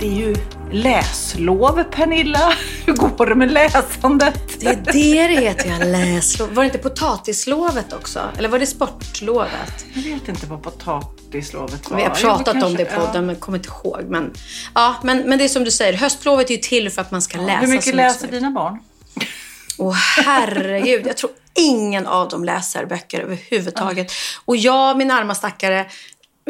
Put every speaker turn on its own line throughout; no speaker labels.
Det är ju läslov, Pernilla. Hur går det med läsandet?
Det är det det heter, ja. Läslov. Var det inte potatislovet också? Eller var det sportlovet?
Jag vet inte vad potatislovet var.
Vi har pratat
Jo,
om det i
kanske,
podden, men kommer inte ihåg. Men, ja, men, men det är som du säger, höstlovet är ju till för att man ska
Ja.
läsa.
Hur mycket läser dina barn?
Åh herregud, jag tror ingen av dem läser böcker överhuvudtaget. Och jag, min arma stackare,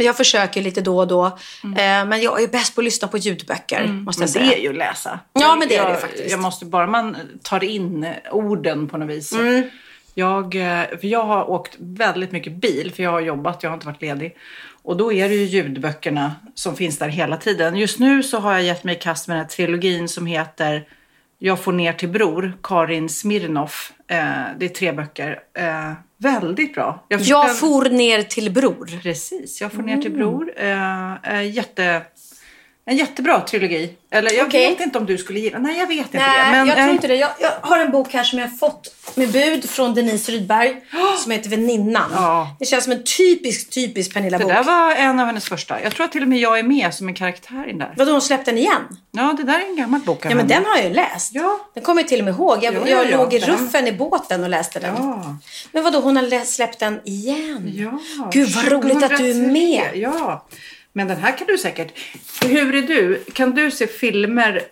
jag försöker lite då och då. Eh, men jag är bäst på att lyssna på ljudböcker, måste
Men
jag säga.
det är ju att läsa.
Ja, men det är
jag,
det faktiskt.
Jag måste bara man tar in orden på något vis.
Mm.
Jag, eh, för jag har åkt väldigt mycket bil, för jag har jobbat, jag har inte varit ledig. Och då är det ju ljudböckerna som finns där hela tiden. Just nu så har jag gett mig i kast med den här trilogin som heter Jag får ner till bror, Karin Smirnoff. Eh, det är tre böcker. Väldigt bra.
Jag
den-
for ner till bror.
Precis, jag får ner till bror. Eh, eh, jätte, en jättebra trilogi. Eller jag
Okej.
vet inte om du skulle gilla Nej, jag vet inte
Nej,
det. Men,
jag tror
eh,
inte det. Jag, jag har en bok här som jag har fått med bud från Denise Rydberg som heter Väninnan.
Ja.
Det känns som en typisk, typisk
Det
Pernilla-bok.
där var en av hennes första. Jag tror att till och med jag är med som en karaktär i den där.
Vadå, hon släppte den igen?
Ja, det där är en gammal bok
Ja, men den har jag ju läst.
Ja.
Den kommer jag till och med ihåg. Jag,
Ja,
jag
ja, ja.
låg i ruffen i båten och läste den.
Ja.
Men vadå, hon har läst, släppt den igen?
Ja,
Gud, vad roligt att du är
2003.
med.
Ja, men den här kan du säkert. Hur är du? Kan du se filmer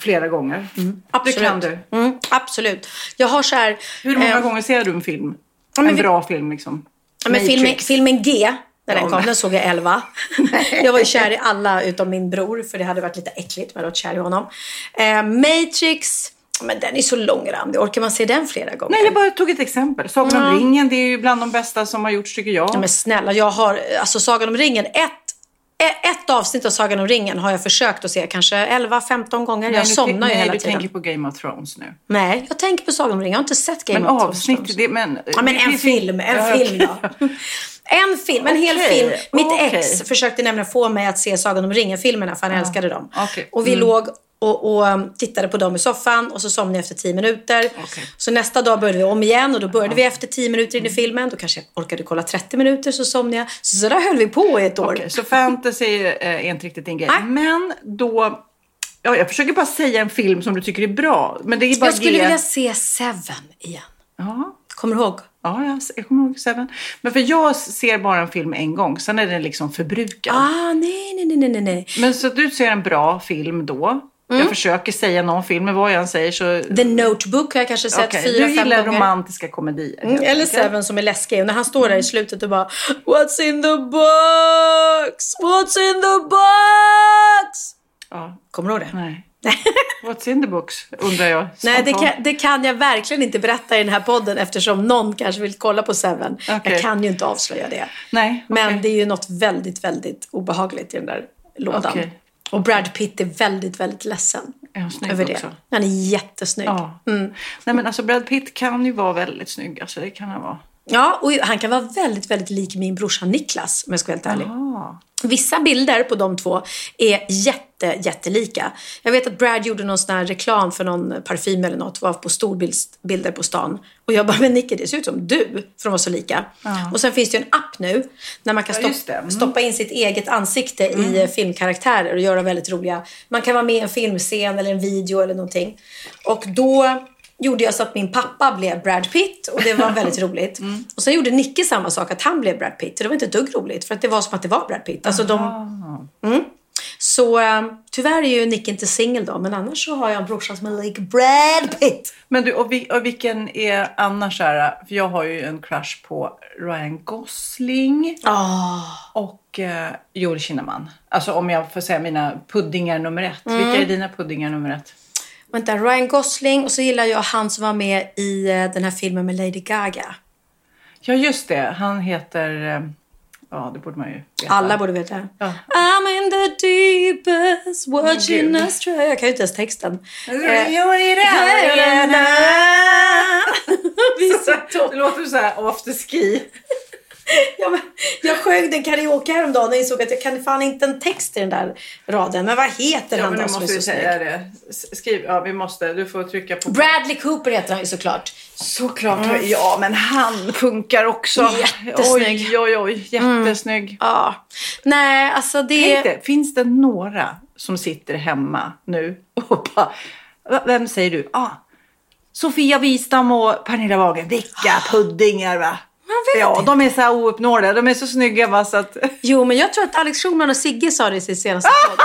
flera gånger?
Absolut.
Det kan du.
Mm, absolut. Jag har så här...
Hur många
eh,
gånger ser du en film? en
vi-
bra film liksom?
Men filmen, filmen G, när den kom, den såg jag 11. jag var ju kär i alla utom min bror, för det hade varit lite äckligt med att kär i honom. Eh, Matrix, men den är så långrandig. Orkar man se den flera gånger?
Nej, jag bara tog ett exempel. Sagan om ringen, det är ju bland de bästa som har gjorts tycker jag.
Ja, men snälla, jag har, alltså Sagan om ringen, ett, e- ett avsnitt av Sagan om ringen har jag försökt att se kanske 11-15 gånger.
Nej,
jag somnar ju
nej,
hela
du
tiden.
tänker på Game of Thrones nu.
Nej, jag tänker på Sagan om ringen. Jag har inte sett Game
Men
of Thrones.
avsnitt, det, men...
Ja, men en film. En
Ja,
film då. En film, en hel
Okej,
film. Mitt
okej.
ex försökte nämligen få mig att se Sagan om ringen-filmerna för han älskade dem.
okej.
Och vi
Mm.
låg och, och um, tittade på dem i soffan och så somnade jag efter 10 minuter.
Okej.
Så nästa dag började vi om igen och då började vi efter 10 minuter in i filmen. Då kanske jag orkade kolla 30 minuter så somnade jag. Så där höll vi på i ett år.
Okej, så fantasy eh, är inte riktigt din grej.
Nej.
Men då... Ja, jag försöker bara säga en film som du tycker är bra. Men det är bara
Jag skulle
ge-
vilja se Seven igen.
Ja,
Kommer du ihåg?
ja jag, kommer ihåg Seven. Men för jag ser bara en film en gång. Sen är den liksom förbrukad.
Ah, nej, nej, nej, nej, nej.
Men så du ser en bra film då.
Mm.
Jag försöker säga någon film, men vad jag än säger så...
The Notebook har jag kanske sett
Okej,
fyra,
du
fem
gillar
gånger.
romantiska komedier.
Mm, Eller. Seven som är läskig. Och när han står där i slutet och bara What's in the box? What's in the box?
Ja,
Kommer du ihåg det?
nej. What's in the books, undrar jag.
Nej, det kan, det kan jag verkligen inte berätta i den här podden eftersom någon kanske vill kolla på Seven.
Okej.
Jag kan ju inte avslöja det.
Nej,
Men
okej.
det är ju något väldigt, väldigt obehagligt i den där lådan.
Okej.
Och Brad Pitt är väldigt, väldigt ledsen
Är
över det.
också?
Han är jättesnygg.
Ja.
Mm.
Nej men alltså Brad Pitt kan ju vara väldigt snygg. Alltså det kan han vara.
Ja, och han kan vara väldigt, väldigt lik min brorsa Niklas om jag ska vara helt ärlig.
Ah.
Vissa bilder på de två är jätte, jättelika. Jag vet att Brad gjorde någon sån här reklam för någon parfym eller något, var på storbilder på stan. Och jag bara, men Nicky det ser ut som du, för de var så lika. Och sen finns det ju en app nu, när man kan
Ja,
stopp,
just det. Mm.
stoppa in sitt eget ansikte i eh, filmkaraktärer och göra väldigt roliga. Man kan vara med i en filmscen eller en video eller någonting. Och då gjorde jag så att min pappa blev Brad Pitt och det var väldigt roligt.
Mm.
Och sen gjorde Nicke samma sak, att han blev Brad Pitt. Och det var inte ett dugg roligt för att det var som att det var Brad Pitt. Alltså de, mm. Så eh, tyvärr är ju Nicke inte singel då, men annars så har jag en brorsa som är lik Brad Pitt.
Men du, och, vi, och vilken är annars här, för jag har ju en crush på Ryan Gosling
Ah.
och eh, Joel Kinnaman. Alltså om jag får säga mina puddingar nummer ett.
Mm.
Vilka är dina puddingar nummer ett?
Vänta, Ryan Gosling och så gillar jag han som var med i eh, den här filmen med Lady Gaga.
Ja, just det. Han heter... Ja, det borde man ju veta.
Alla borde veta.
Ja.
I'm in the deepest watching us try. Jag kan ju inte ens texten.
Det.
Vi så
låter så här afterski.
Ja, jag sjöng den karaoke häromdagen och insåg att jag kan fan inte en text i den där raden. Men vad heter
Ja,
han
men
då som är
måste
så
vi
snygg?
säga det. Skriv, ja vi måste. Du får trycka på.
Bradley Cooper heter han ju såklart.
Såklart. Ja, men han funkar också.
Jättesnygg.
Oj, oj, oj. Jättesnygg.
Ja. Nej, alltså det...
Tänk dig, finns det några som sitter hemma nu och bara, "Va- vem säger du? Ah, Sofia Wistam och Pernilla Wagen, vilka puddingar va? Ja, de är så här ouppnåeliga, de är så snygga va så att...
Jo, men jag tror att Alex Schulman och Sigge sa det i sin senaste podd.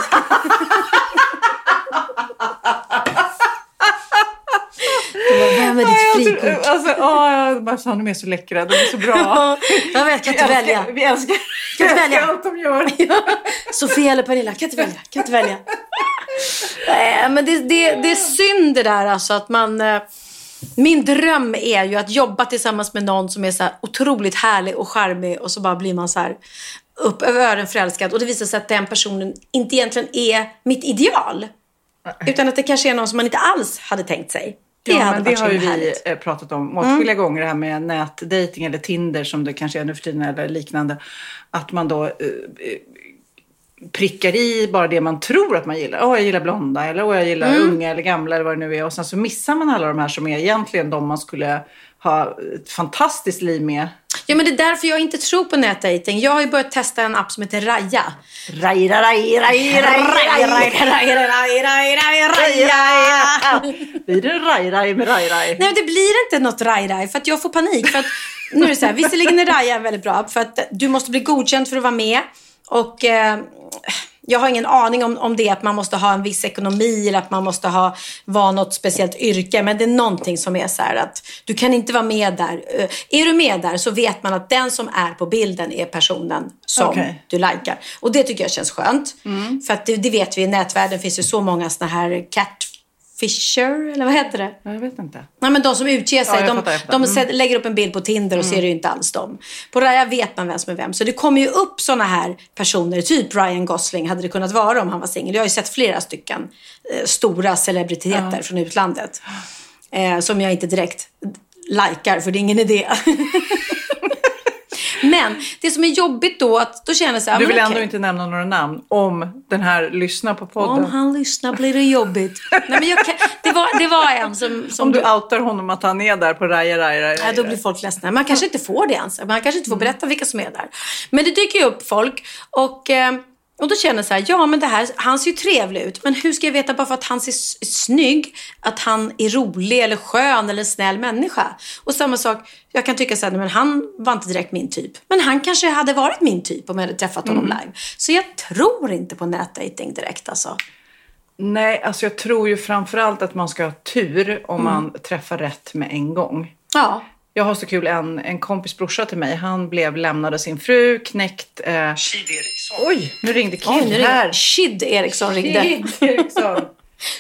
Vem är ditt frikort?
Alltså, åh, jag bara sa de är så läckra, de är så bra.
Jag vet, kan inte välja.
vi älskar,
Kan inte välja.
allt de gör.
Sofia eller Pernilla, kan inte välja. Kan inte välja. Nej, men det, det, det är synd det där alltså att man... Min dröm är ju att jobba tillsammans med någon som är så här otroligt härlig och charmig och så bara blir man så här upp över öronen förälskad och det visar sig att den personen inte egentligen är mitt ideal. Utan att det kanske är någon som man inte alls hade tänkt sig. Det
ja, men det har ju vi.
Mm.
eh, pratat om åtskilliga gånger det här med nätdating eller Tinder som det kanske är nu för tiden eller liknande. Att man då eh, eh, prickar i bara det man tror att man gillar. Åh, jag gillar blonda eller åh, jag gillar
Mm.
unga eller gamla eller vad det nu är. Och sen så missar man alla de här som är egentligen de man skulle ha ett fantastiskt liv med.
Ja, men det är därför jag inte tror på nätdating. Jag har ju börjat testa en app som heter Raja.
Rai, rai, rai, rai, Blir det rai, rai med rai, rai?
Nej, det blir inte något raj-raj för att jag får panik. För att, nu är det så här, visserligen är Raja väldigt bra för att du måste bli godkänd för att vara med. Och eh, jag har ingen aning om, om det att man måste ha en viss ekonomi eller att man måste ha, vara något speciellt yrke. Men det är någonting som är så här att du kan inte vara med där. Eh, Är du med där så vet man att den som är på bilden är personen som
Okej.
du likar. Och det tycker jag känns skönt. För att det, det vet vi, i nätvärlden finns ju så många såna här catfisher, eller vad heter det?
Jag vet inte.
Nej, men de som utger sig,
Ja,
de, de sätter- lägger upp en bild på Tinder och ser ju inte alls dem. På Raya vet man vem som är vem. Så det kommer ju upp såna här personer, typ Ryan Gosling hade det kunnat vara om han var singel. Jag har ju sett flera stycken eh, stora celebriteter från utlandet. Eh, som jag inte direkt likar, för det är ingen idé. men det som är jobbigt då, att då känner jag så här,
Du vill ändå
okej.
inte nämna några namn om den här lyssnar på podden.
Om han lyssnar blir det jobbigt. Nej, men kan, det, var, det var en som... som
Om du outar honom att han är där på Raja Raja Raja.
Nej, då blir folk ledsna. Man kanske inte får det ens. Man kanske inte får berätta vilka som är där. Men det dyker ju upp folk. Och, eh, och då känner jag så här, ja men det här, han ser ju trevlig ut. Men hur ska jag veta bara för att han ser snygg, att han är rolig eller skön eller snäll människa? Och samma sak, jag kan tycka så här, men han var inte direkt min typ. Men han kanske hade varit min typ om jag hade träffat honom live. Så jag tror inte på nätdating direkt alltså.
Nej, alltså jag tror ju framförallt att man ska ha tur om
Mm.
man träffar rätt med en gång.
Ja.
Jag har så kul, en, en kompis brorsa till mig, han blev lämnad av sin fru, knäckt... Eh... Oj, nu ringde Kid
Oj, nu
här.
Shid Eriksson ringde.
Kid Eriksson.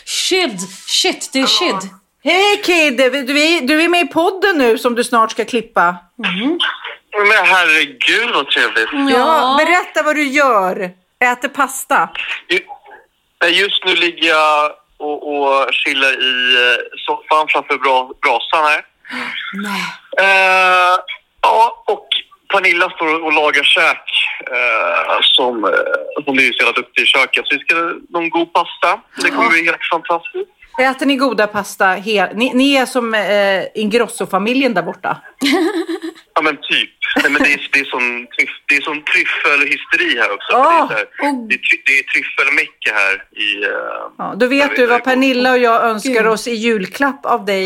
Shid, shit, det är Shid.
Hej Kid, du är, du är med i podden nu som du snart ska klippa.
Men herregud vad trevligt.
Ja, berätta vad du gör. Äter pasta.
Just nu ligger jag och, och chillar i eh, soffan framför bra, brasan här.
Nej.
Eh, ja, och Pernilla står och lagar käk eh, som eh, hon så jävla duktig i köket. Så vi ska någon god pasta. Det kommer bli helt fantastiskt.
Äter ni goda pasta? He- ni, ni är som eh, Ingrosso-familjen där borta.
Ja men typ. Nej, men det, är, det, är sån, det är sån tryffelhysteri här också.
Åh,
det, är här, det, är, det är tryffelmecka här i... eh,
Ja, då vet du vad. Pernilla och jag önskar
Gud.
oss i julklapp av dig.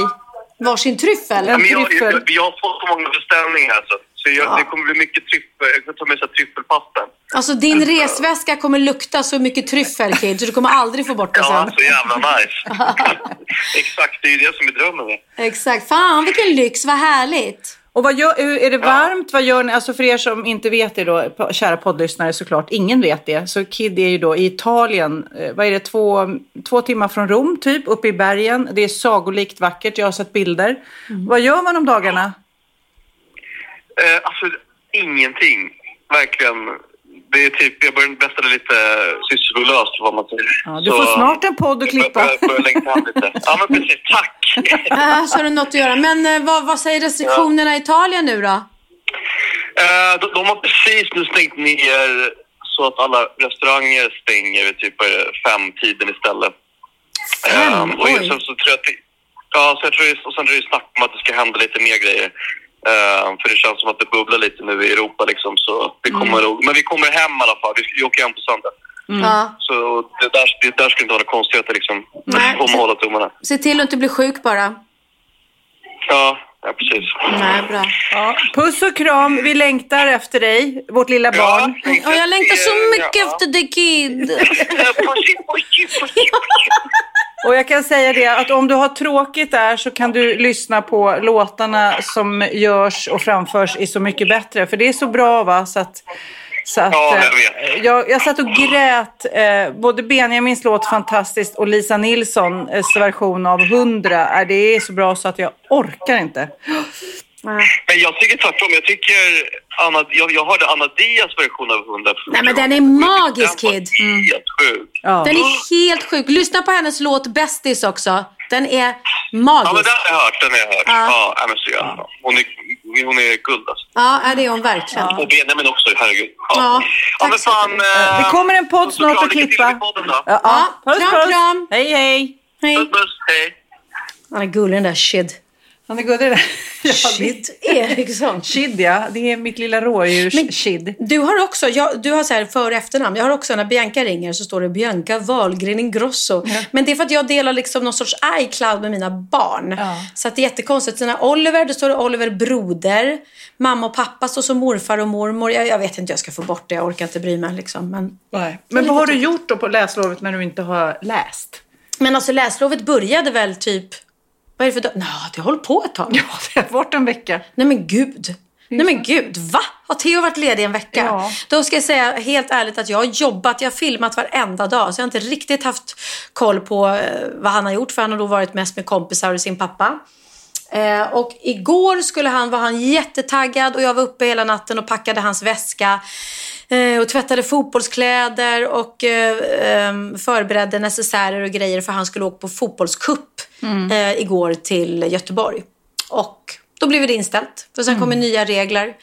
Varsin tryffel.
En
men jag,
tryffel.
jag, jag har fått så många beställningar så, så jag,
Ja.
det kommer bli mycket tryffel. Jag får ta med sig tryffelpasta.
Alltså din resväska kommer lukta så mycket tryffel Kid, så du kommer aldrig få bort det
Ja,
sen.
så jävla nice. Exakt, det är ju det som är drömmen.
Exakt. Fan vilken lyx, vad härligt.
Och vad gör, är det varmt? Vad gör ni? Alltså för er som inte vet det då, kära poddlyssnare såklart, ingen vet det. Så Kid är ju då i Italien, eh, vad är det, två, två timmar från Rom typ, uppe i bergen. Det är sagolikt vackert, jag har sett bilder. Vad gör man om dagarna?
Eh, alltså, ingenting. Verkligen. Det är typ, jag börjar nästan bli lite sysslolös vad man säger.
Ja, du får snart en podd att klippa.
Jag börjar, börjar längta hem lite. Ja, men precis. Tack!
Äh, så har du något att göra. Men eh, vad, vad säger restriktionerna i Italien nu då?
Eh, de, de har precis nu stängt ner så att alla restauranger stänger vid typ fem-tiden istället.
Fem?
Ehm, och
Oj.
sen så tror jag att det, ja, så jag tror det, och sen är det ju snack om att det ska hända lite mer grejer. Ehm, för det känns som att det bubblar lite nu i Europa liksom. Så vi kommer
Mm.
men vi kommer hem i alla fall. Vi, vi åker hem på söndag.
Ja.
Så det där, det där ska inte vara några konstigheter liksom.
Nej.
Man hålla tummarna.
Se till att inte bli sjuk bara.
Ja, ja precis.
Nej, bra.
Ja, puss och kram, vi längtar efter dig, vårt lilla barn.
Och jag längtar så mycket
Ja.
efter dig Kid.
Och jag kan säga det att om du har tråkigt där så kan du lyssna på låtarna som görs och framförs i Så mycket bättre. För det är så bra va? Så att, så att,
Ja, jag
eh,
vet.
jag, jag satt och grät. Eh, både Benjamins låt fantastiskt och Lisa Nilssons version av 100. Eh, det är så bra så att jag orkar inte.
Men jag tycker tvärtom. Jag tycker Anna, jag, jag hörde Anna Dias version av 100
Nej, men den är magisk,
Den
Kid. Mm.
helt sjuk.
Ja.
Den är helt sjuk. Lyssna på hennes låt Bästis också. Den är
Ja, men
magisk.
den har jag hört. Den har jag hört.
Ja.
Ja, ja men så bra. Hon är, hon är guld alltså.
Ja, ja, det är hon verkligen.
Och Benjamin också, herregud.
Ja,
Ja,
tack
men fan. eh,
Det kommer en podd snart att klippa.
med podden.
Ja,
Ja,
Puss,
kram,
puss.
kram.
Hej, hej.
Hej.
Puss, puss. Hej.
Han är gullig den där Shid.
Han är gullig där. Ja,
Eriksson.
Shid ja, det är mitt lilla rådjurs Shid.
Du har också, jag, du har så här för och efternamn. Jag har också när Bianca ringer så står det Bianca Wahlgren Ingrosso. Men det är för att jag delar liksom någon sorts iCloud med mina barn.
Ja.
Så att det är jättekonstigt. Så när Oliver, då står det Oliver broder. Mamma och pappa står som morfar och mormor. Jag, jag vet inte jag ska få bort det. Jag orkar inte bry mig liksom. Men,
Nej. Men vad har du gjort då på läslovet när du inte har läst?
men alltså läslovet började väl typ, vad är det för dag? Nå, det har hållit på ett tag.
Ja, det har varit en vecka.
Nej men gud. Nej men gud, va? Har Theo varit ledig en vecka?
Ja.
Då ska jag säga helt ärligt att jag har jobbat, jag har filmat varenda dag. Så jag har inte riktigt haft koll på eh, vad han har gjort. För han har då varit mest med kompisar och sin pappa. Eh, och igår skulle han, var han jättetaggad och jag var uppe hela natten och packade hans väska. Eh, och tvättade fotbollskläder och eh, eh, förberedde necessärer och grejer för han skulle åka på fotbollskupp eh, igår till Göteborg. Och då blev det inställt. För sen kommer nya regler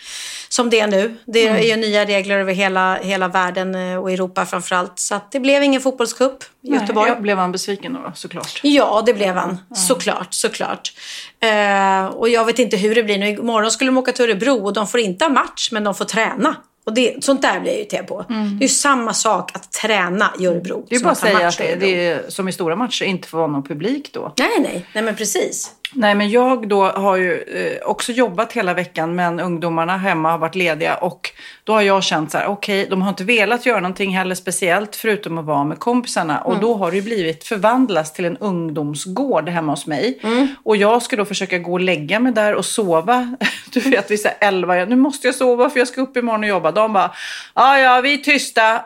som det är nu. Det är ju nya regler över hela, hela världen eh, och Europa framförallt. Så det blev ingen fotbollscup i Göteborg.
Nej, blev han besviken då, såklart.
Ja, det blev han. Såklart, såklart. Eh, och jag vet inte hur det blir nu. Imorgon skulle de åka till Örebro och de får inte ha match, men de får träna. Och det, sånt där blir jag irriterad på. Det är ju samma sak att träna i Örebro.
Mm. Det är bara att säga att det, det är som i stora matcher inte får vara någon publik då.
Nej, nej. Nej, men precis.
Nej, men jag då har ju eh, också jobbat hela veckan men ungdomarna hemma har varit lediga och då har jag känt så här, okej, de har inte velat göra någonting heller speciellt förutom att vara med kompisarna och då har det blivit förvandlas till en ungdomsgård hemma hos mig. Och jag ska då försöka gå och lägga mig där och sova. Du vet, vi är elva, nu måste jag sova för jag ska upp imorgon och jobba. De bara, ja, ja, vi är tysta.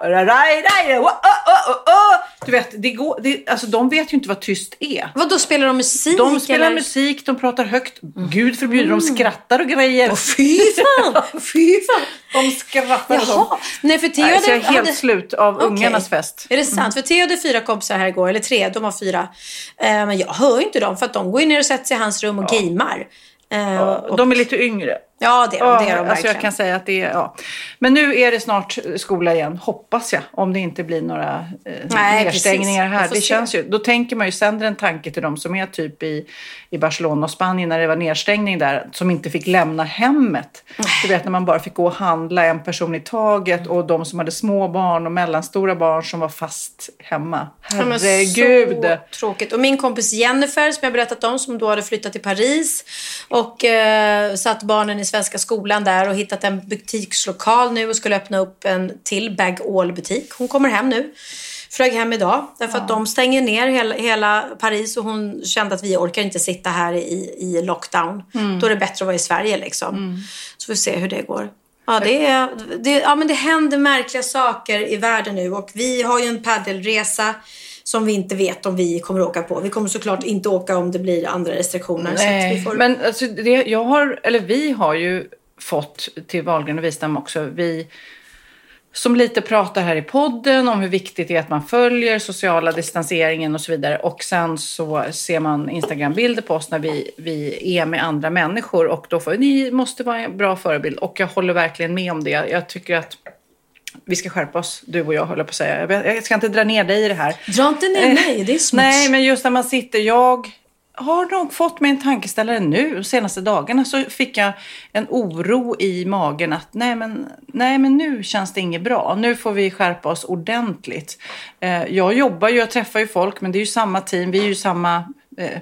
Du vet, det går, det, alltså de vet ju inte vad tyst är.
Vad då spelar de musik?
De spelar
eller?
musik, de pratar högt. Gud förbjuder, de skrattar och grejer.
Åh, fy fan! Fy fan!
De skrattar och
Jaha. Nej, för Theo
Nej, så jag är
hade-
helt
hade-
slut av
Okej.
ungarnas fest.
Är det sant? För Theo hade fyra kompisar här igår, eller tre, de har fyra. Eh, men jag hör ju inte dem för att de går ner och sätter sig i hans rum och gamear. Eh, och,
De är lite yngre.
Ja, det är de,
Ja,
det är de
alltså
verkligen.
jag kan säga att det är, ja. Men nu är det snart skola igen, hoppas jag. Om det inte blir några eh,
Nej,
nedstängningar
precis.
Här. Det
se.
känns ju, då tänker man ju, sänder en tanke till dem som är typ i, i Barcelona och Spanien när det var nedstängning där, som inte fick lämna hemmet. Du vet när man bara fick gå och handla en person i taget och de som hade små barn och mellanstora barn som var fast hemma.
Ja,
Herregud!
Så tråkigt. Och min kompis Jennifer som jag berättat om som då hade flyttat till Paris och eh, satt barnen i svenska skolan där och hittat en butikslokal nu och skulle öppna upp en till Bag All butik. Hon kommer hem nu. Flög hem idag därför att de stänger ner hela, hela Paris och hon kände att vi orkar inte sitta här i, i lockdown. Då är det bättre att vara i Sverige liksom. Så får vi se hur det går. Ja, det, är, det, ja, men det händer märkliga saker i världen nu och vi har ju en paddelresa som vi inte vet om vi kommer åka på. Vi kommer såklart inte åka om det blir andra restriktioner.
Nej,
får...
men alltså det, jag har, eller vi har ju fått till Wahlgren och Wistam också, vi som lite pratar här i podden om hur viktigt det är att man följer sociala distanseringen och så vidare. Och sen så ser man Instagram-bilder på oss när vi, vi är med andra människor och då får ni måste vara en bra förebild. Och jag håller verkligen med om det. Jag tycker att vi ska skärpa oss, du och jag håller på att säga. Jag ska inte dra ner dig i det här.
Dra inte ner mig, det är smuts.
Nej, men just när man sitter, jag har nog fått mig en tankeställare nu. De senaste dagarna så fick jag en oro i magen att nej men, nej, men nu känns det inget bra. Nu får vi skärpa oss ordentligt. Eh, jag jobbar ju, jag träffar ju folk, men det är ju samma team. Vi är ju samma, eh,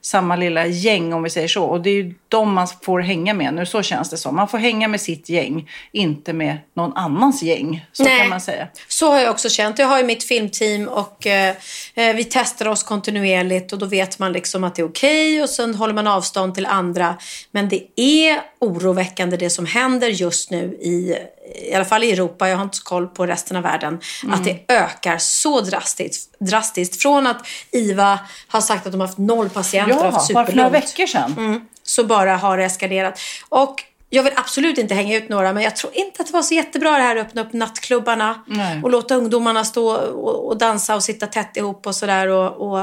samma lilla gäng om vi säger så. Och det är ju de man får hänga med nu, så känns det som. Man får hänga med sitt gäng, inte med någon annans gäng. Så
Nej.
kan man säga.
Så har jag också känt. Jag har ju mitt filmteam och eh, eh, vi testar oss kontinuerligt och då vet man liksom att det är okej och sen håller man avstånd till andra. Men det är oroväckande det som händer just nu i, i alla fall i Europa, jag har inte koll på resten av världen, att det ökar så drastiskt. drastiskt. Från att IVA har sagt att de har haft noll patienter och
Ja,
haft
bara för några
superlugnt
veckor sedan.
Mm. så bara har det eskalerat. Och jag vill absolut inte hänga ut några, men jag tror inte att det var så jättebra det här att öppna upp nattklubbarna
Nej.
och låta ungdomarna stå och, och dansa och sitta tätt ihop och sådär. Och, och,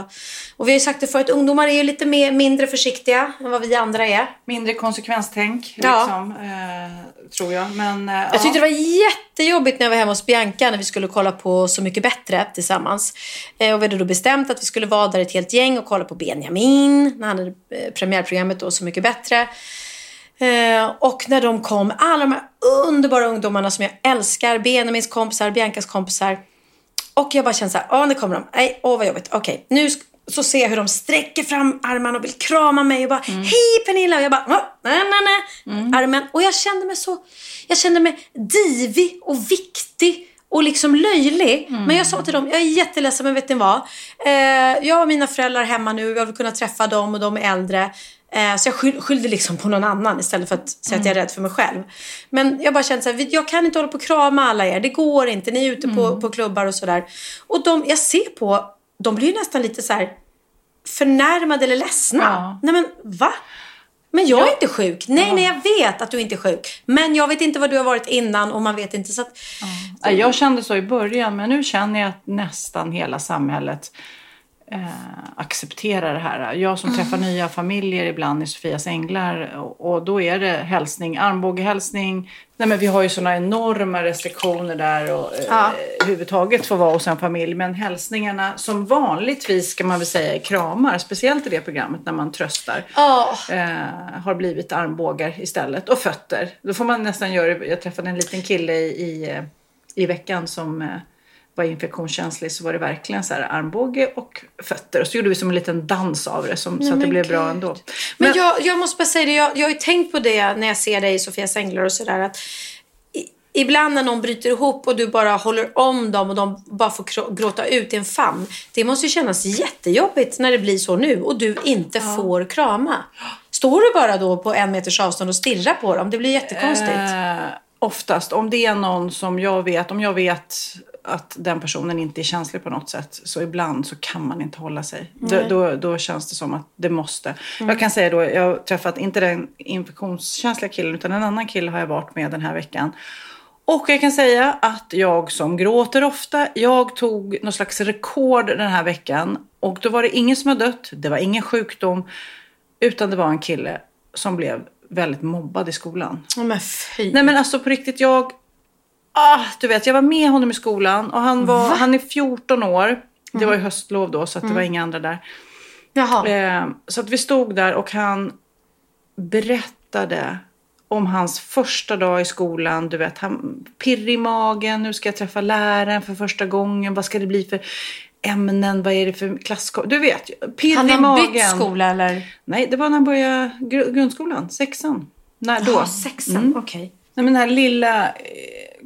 och vi har ju sagt det förut, ungdomar är ju lite mer, mindre försiktiga än vad vi andra är.
Mindre konsekvenstänk,
Ja.
liksom, eh, tror jag. Men, eh,
Jag
ja.
tyckte det var jättejobbigt när jag var hemma hos Bianca när vi skulle kolla på Så mycket bättre tillsammans. Eh, och vi hade då bestämt att vi skulle vara där ett helt gäng och kolla på Benjamin när han hade eh, premiärprogrammet då Så mycket bättre. Eh, och när de kom, alla de här underbara ungdomarna som jag älskar, Benjamins kompisar, Biancas kompisar. Och jag bara kände så här, åh nu kommer de. Nej, åh vad jobbigt. Okej, nu sk- så ser jag hur de sträcker fram armarna och vill krama mig och bara, hej Pernilla! Och jag bara, "Åh, nej, nej, nej. Armen. Och jag kände mig så, jag kände mig divig och viktig och liksom löjlig. Men jag sa till dem, jag är jätteledsen men vet ni vad? Eh, jag har mina föräldrar hemma nu, jag vill kunna träffa dem och de är äldre. Eh, så jag skyll, skyllde liksom på någon annan istället för att säga att jag är rädd för mig själv. Men jag bara kände så här, jag kan inte hålla på och krama alla er. Det går inte. Ni är ute på, på klubbar och sådär. Och de, jag ser på, de blir nästan lite så här förnärmade eller ledsna.
Ja.
Nej men va? Men jag är inte sjuk. Nej, nej, jag vet att du inte är sjuk. Men jag vet inte vad du har varit innan och man vet inte. Så att,
Nej, Jag kände så i början, men nu känner jag att nästan hela samhället eh, accepterar det här. Jag som träffar nya familjer ibland i Sofias Änglar och, och då är det hälsning, armbågehälsning. Nej, men vi har ju sådana enorma restriktioner där och eh,
Ja.
överhuvudtaget få vara hos en familj. Men hälsningarna som vanligtvis ska man väl säga är kramar, speciellt i det programmet när man tröstar.
ja.
Eh, har blivit armbågar istället. Och fötter. Då får man nästan göra. Jag träffade en liten kille i, i, eh, i veckan som eh, var infektionskänslig. Så var det verkligen så här armbåge och fötter. Och så gjorde vi som en liten dans av det. Som, så att det
men
blev bra
gud.
ändå.
Men, jag, jag måste bara säga det, jag, jag har ju tänkt på det när jag ser dig i Sofias Änglar och sådär. Att i- Ibland när någon bryter ihop och du bara håller om dem och de bara får gråta ut i en famn. Det måste ju kännas jättejobbigt när det blir så nu och du inte får krama. Står du bara då på en meters avstånd och stirrar på dem? Det blir jättekonstigt.
Eh, oftast, om det är någon som jag vet, om jag vet att den personen inte är känslig på något sätt. Så ibland så kan man inte hålla sig. Då, då, då känns det som att det måste. Jag kan säga då, jag har träffat inte den infektionskänsliga killen utan en annan kille har jag varit med den här veckan. Och jag kan säga att jag som gråter ofta, jag tog någon slags rekord den här veckan. Och då var det ingen som har dött, det var ingen sjukdom. Utan det var en kille som blev väldigt mobbad i skolan.
Ja, men fy.
Nej men alltså på riktigt, jag... Ah, du vet, jag var med honom i skolan och han, var, han är 14 år. Det var ju höstlov då så att det var inga andra där. Eh, så att vi stod där och han berättade om hans första dag i skolan. Du vet, han pirrig i magen. Nu ska jag träffa läraren för första gången. Vad ska det bli för ämnen? Vad är det för klass? Du vet, pirrig
Han
i
har
magen.
bytt skola eller?
Nej, det var när han började gr- grundskolan. Sexan. När då?
Ja, sexan.
Mm.
Okej.
Nej, men den här lilla eh,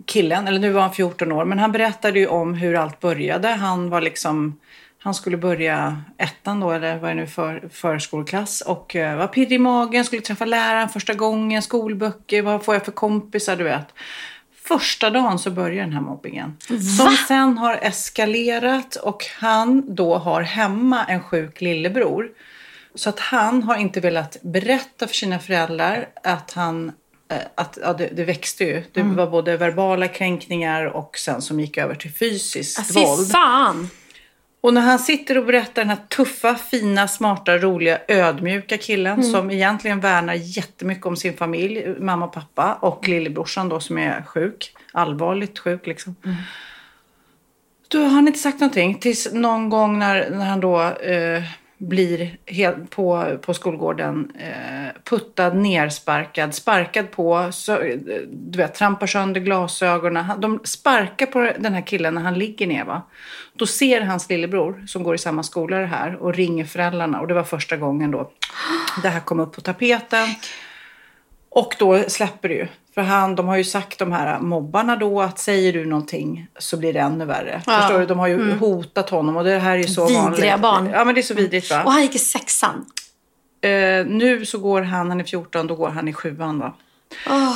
killen, eller nu var han 14 år, men han berättade ju om hur allt började. Han var liksom, han skulle börja ettan då, eller vad är det nu för förskoleklass och eh, var pirrig i magen, skulle träffa läraren första gången, skolböcker, vad får jag för kompisar, du vet. Första dagen så börjar den här mobbingen. Som sen har eskalerat och han då har hemma en sjuk lillebror. Så att han har inte velat berätta för sina föräldrar att han att, ja, det, det växte ju. Det
Mm.
var både verbala kränkningar och sen som gick över till fysiskt
Ah,
våld.
fan.
Och när han sitter och berättar den här tuffa, fina, smarta, roliga, ödmjuka killen
Mm.
som egentligen värnar jättemycket om sin familj, mamma och pappa och lillebrorsan då som är sjuk, allvarligt sjuk liksom.
Mm.
Då har han inte sagt någonting tills någon gång när, när han då eh, blir helt på, på skolgården eh, puttad, nersparkad, sparkad på, så, du vet, trampar sönder glasögonen. De sparkar på den här killen när han ligger ner. Va? Då ser hans lillebror, som går i samma skola det här, och ringer föräldrarna. Och det var första gången då det här kom upp på tapeten. Och då släpper det ju. För han, de har ju sagt de här mobbarna då att säger du någonting så blir det ännu värre.
Ja.
Förstår du? De har ju hotat honom och det här är ju så
Vidriga
vanligt.
barn.
Ja men det är så vidrigt va.
Och han gick i sexan.
Eh, nu så går han, han är 14, då går han i sjuan va.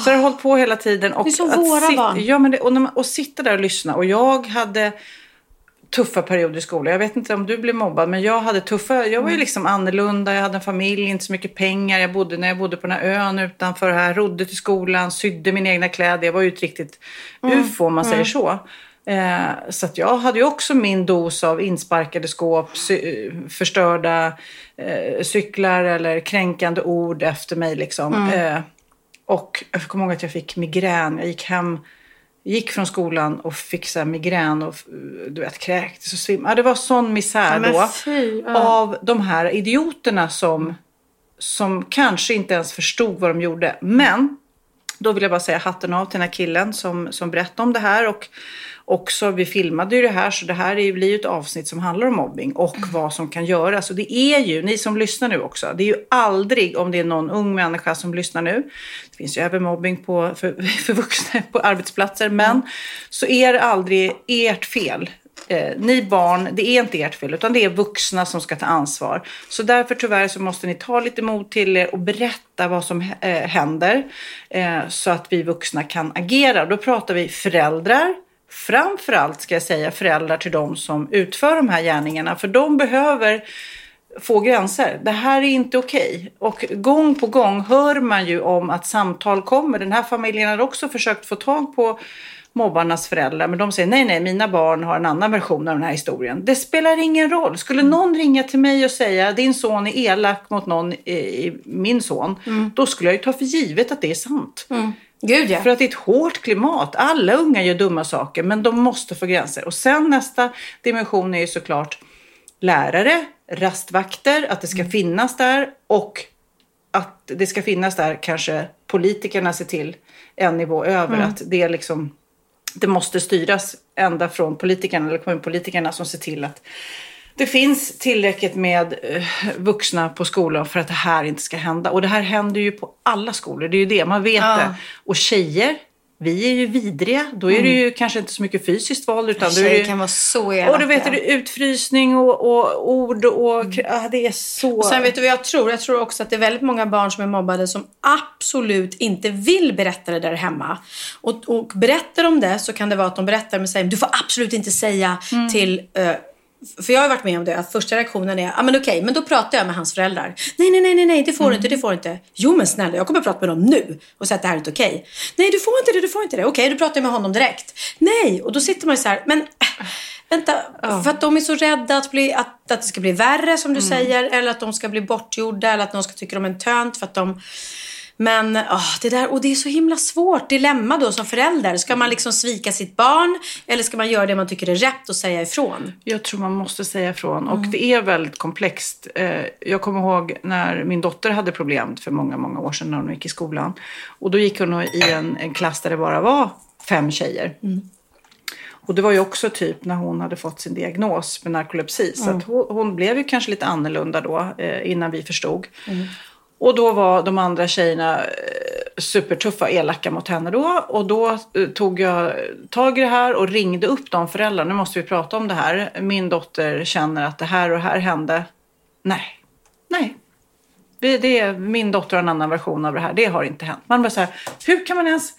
Så det har hållit på hela tiden. Och
Det är som våra barn.
Ja, men det, och, man, och sitta där och lyssna. Och jag hade tuffa perioder i skolan. Jag vet inte om du blev mobbad, men jag hade tuffa. Jag
Mm.
var ju liksom annorlunda. Jag hade en familj, inte så mycket pengar. Jag bodde när jag bodde på den här ön utanför här. Rodde till skolan, sydde mina egna kläder. Jag var ju ett riktigt
Mm.
ufo om man säger så. Eh, så att jag hade ju också min dos av insparkade skåp, förstörda eh, cyklar eller kränkande ord efter mig. Liksom.
Mm.
Eh, och jag kommer ihåg att jag fick migrän. Jag gick hem, gick från skolan och fick så migrän och du vet, kräktes och svimmade. Ja, det var sån misär
Ja,
då.
fy, ja.
Av de här idioterna som, som kanske inte ens förstod vad de gjorde. Men då vill jag bara säga hatten av till den här killen som, som berättade om det här. Och också, vi filmade ju det här, så det här är blir ju ett avsnitt som handlar om mobbing och vad som kan göras. Och det är ju, ni som lyssnar nu också, det är ju aldrig, om det är någon ung människa som lyssnar nu, det finns ju även mobbing på, för, för vuxna på arbetsplatser, men så är det aldrig ert fel. Eh, ni barn, det är inte ert fel utan det är vuxna som ska ta ansvar. Så därför tyvärr så måste ni ta lite mod till er och berätta vad som eh, händer. Eh, så att vi vuxna kan agera. Då pratar vi föräldrar. Framförallt ska jag säga föräldrar till de som utför de här gärningarna. För de behöver få gränser. Det här är inte okej. Och gång på gång hör man ju om att samtal kommer. Den här familjen har också försökt få tag på mobbarnas föräldrar. Men de säger nej, nej, mina barn har en annan version av den här historien. Det spelar ingen roll. Skulle någon ringa till mig och säga din son är elak mot någon, i, i, min son. Då skulle jag ju ta för givet att det är sant.
Gud ja.
För att det är ett hårt klimat. Alla unga gör dumma saker, men de måste få gränser. Och sen nästa dimension är ju såklart lärare, rastvakter, att det ska finnas där och att det ska finnas där kanske politikerna ser till en nivå över. Att det är liksom det måste styras ända från politikerna eller kommunpolitikerna som ser till att det finns tillräckligt med eh, vuxna på skolan för att det här inte ska hända. Och det här händer ju på alla skolor, det är ju det, man vet
Ja.
det. Och tjejer, vi är ju vidriga. Då är det ju kanske inte så mycket fysiskt våld utan
Tjejer
ju...
kan vara så elaka.
Och du vet, det är utfrysning och, och ord och... Ja, det är så...
Och sen vet du vad jag tror? Jag tror också att det är väldigt många barn som är mobbade som absolut inte vill berätta det där hemma. Och, och berättar de det så kan det vara att de berättar men säger du får absolut inte säga till eh, för jag har varit med om det, att första reaktionen är, ja ah, men okej, men då pratar jag med hans föräldrar. Nej, nej, nej, nej, nej, det får du inte, det får du inte. Jo men snälla, jag kommer att prata med dem nu och säga att det här är inte okej. Nej, du får inte det, du får inte det. Okej, då pratar jag med honom direkt. Nej, och då sitter man ju så här, men äh, vänta, för att de är så rädda att, bli, att, att det ska bli värre som du säger, eller att de ska bli bortgjorda, eller att någon ska tycka de är en tönt för att de Men åh, det där, och det är så himla svårt dilemma då som förälder. Ska man liksom svika sitt barn eller ska man göra det man tycker är rätt och säga ifrån?
Jag tror man måste säga ifrån. Och det är väldigt komplext. Eh, Jag kommer ihåg när min dotter hade problem för många, många år sedan när hon gick i skolan. Och då gick hon i en, en klass där det bara var fem tjejer. Och det var ju också typ när hon hade fått sin diagnos med narkolepsi. Så att hon, hon blev ju kanske lite annorlunda då eh, innan vi förstod. Och då var de andra tjejerna eh, supertuffa och elaka mot henne då. Och då eh, tog jag tag i det här och ringde upp de föräldrarna. Nu måste vi prata om det här. Min dotter känner att det här och det här hände. Nej, nej. Det är, min dotter har en annan version av det här. Det har inte hänt. Man bara så här, hur kan man ens...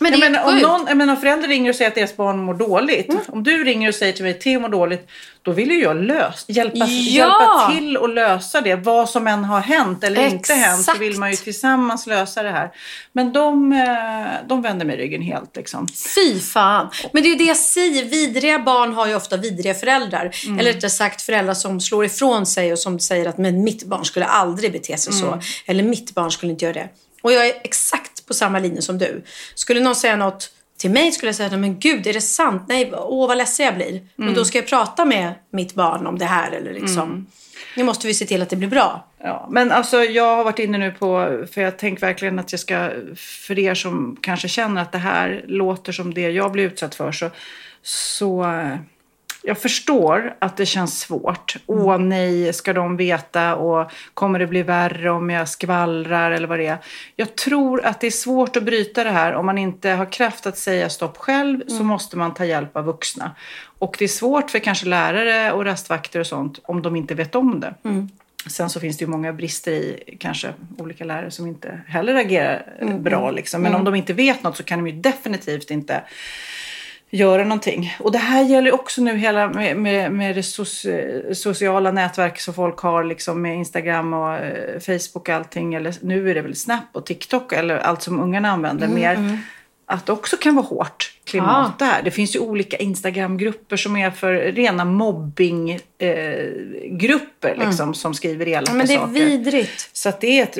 Men
jag menar, om någon, jag menar, om förälder ringer och säger att deras barn mår dåligt.
Mm.
Om du ringer och säger till mig Theo mår dåligt. Då vill ju jag lös, hjälpa,
Ja!
hjälpa till att lösa det. Vad som än har hänt eller inte
Exakt.
hänt. Så vill man ju tillsammans lösa det här. Men de, eh, de vänder mig ryggen helt liksom.
Fy fan. Men det är ju det jag säger. Vidriga barn har ju ofta vidriga föräldrar.
Mm.
Eller rättare sagt föräldrar som slår ifrån sig och som säger att men mitt barn skulle aldrig bete sig
Mm.
så. Eller mitt barn skulle inte göra det. Och jag är exakt på samma linje som du. Skulle någon säga något till mig skulle jag säga men gud är det sant? Nej, åh vad ledsen jag blir. Men
Mm.
då ska jag prata med mitt barn om det här eller liksom. Nu måste vi se till att det blir bra.
Ja, men alltså jag har varit inne nu på, för jag tänker verkligen att jag ska, för er som kanske känner att det här låter som det jag blir utsatt för, så, så jag förstår att det känns svårt. Åh nej, ska de veta och kommer det bli värre om jag skvallrar eller vad det är. Jag tror att det är svårt att bryta det här. Om man inte har kraft att säga stopp själv så måste man ta hjälp av vuxna. Och det är svårt för kanske lärare och rastvakter och sånt om de inte vet om det. Sen så finns det ju många brister i kanske olika lärare som inte heller agerar eh, bra. Liksom. Men om de inte vet något så kan de ju definitivt inte göra någonting. Och det här gäller också nu hela med, med, med det soci- sociala nätverk som folk har liksom med Instagram och eh, Facebook och allting. Eller nu är det väl Snap och TikTok eller allt som ungarna använder mer. Att det också kan vara hårt klimat
Ja.
där. Det finns ju olika Instagramgrupper som är för rena mobbinggrupper eh, grupper liksom, som skriver elaka
Men det är
saker.
vidrigt.
Så det är ett,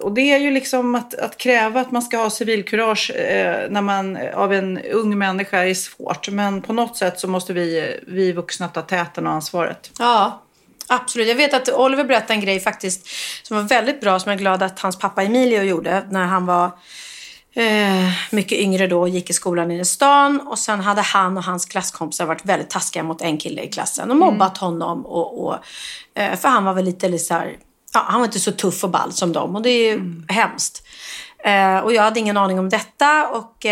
och det är ju liksom att, att kräva att man ska ha civilkurage eh, när man, av en ung människa är svårt. Men på något sätt så måste vi, vi vuxna ta täten och ansvaret.
Ja, absolut. Jag vet att Oliver berättade en grej faktiskt som var väldigt bra som jag är glad att hans pappa Emilio gjorde när han var eh, mycket yngre då gick i skolan inne i stan. Och sen hade han och hans klasskompisar varit väldigt taskiga mot en kille i klassen och mobbat honom. Och, och, eh, för han var väl lite, lite så här, ja, han var inte så tuff och ball som dem och det är ju hemskt. Eh, och jag hade ingen aning om detta och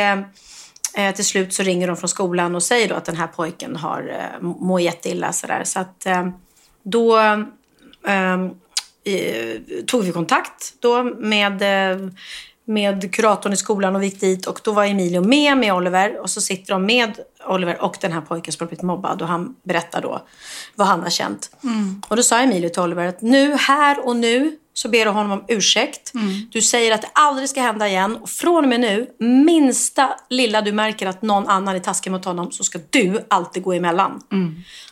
till slut så ringer de från skolan och säger då att den här pojken har mår jätteilla. Sådär. Så att då eh, tog vi kontakt då med, eh, med kuratorn i skolan och gick dit. Och då var Emilio med med Oliver. Och så sitter de med Oliver och den här pojken som har blivit mobbad. Och han berättar då vad han har känt. Och då sa Emilio till Oliver att nu, här och nu så ber du honom om ursäkt. Du säger att det aldrig ska hända igen. Och från och med nu, minsta lilla du märker att någon annan är taskig mot honom så ska du alltid gå emellan.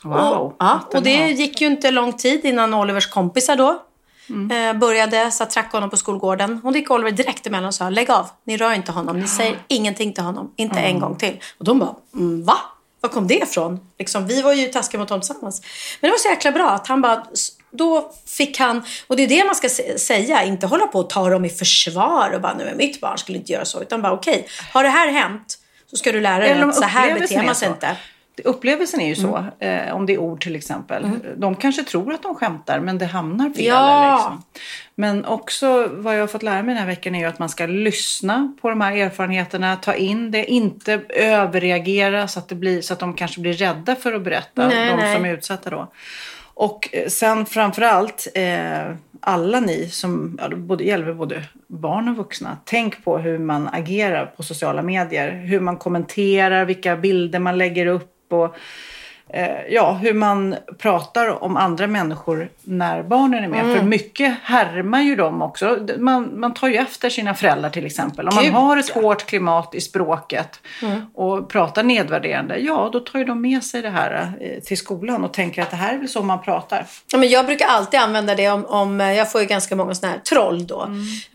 Wow.
Och, ja, och det gick ju inte lång tid innan Olivers kompisar då
Mm.
eh, började så att tracka honom på skolgården. Då gick Oliver direkt emellan och sa lägg av, ni rör inte honom, ni säger ingenting till honom, inte en gång till. Och de bara, mm, va? Var kom det ifrån? Liksom, vi var ju taskiga mot honom tillsammans. Men det var så jäkla bra att han bara, då fick han, och det är det man ska säga, inte hålla på och ta dem i försvar och bara, nej men mitt barn skulle inte göra så. Utan bara, okej, har det här hänt så ska du lära dig att så här beter
är
man sig inte.
Upplevelsen är ju så,
Mm.
eh, om det är ord till exempel. De kanske tror att de skämtar men det hamnar fel.
Ja.
Liksom. Men också vad jag har fått lära mig den här veckan är ju att man ska lyssna på de här erfarenheterna, ta in det, inte överreagera så att, det blir, så att de kanske blir rädda för att berätta,
Nej,
de
nej.
som är utsatta då. Och eh, sen framförallt, eh, alla ni som, ja, både, gäller både barn och vuxna, tänk på hur man agerar på sociala medier. Hur man kommenterar, vilka bilder man lägger upp och
eh, ja, hur man pratar om andra människor när barnen är med. För mycket härmar ju dem också. Man, man tar ju efter sina föräldrar till exempel. Om man
Gud,
har ett hårt klimat i språket och pratar nedvärderande, ja då tar ju de med sig det här eh, till skolan och tänker att det här är väl så man pratar.
Ja, men jag brukar alltid använda det om, om jag får ju ganska många sådana här troll då.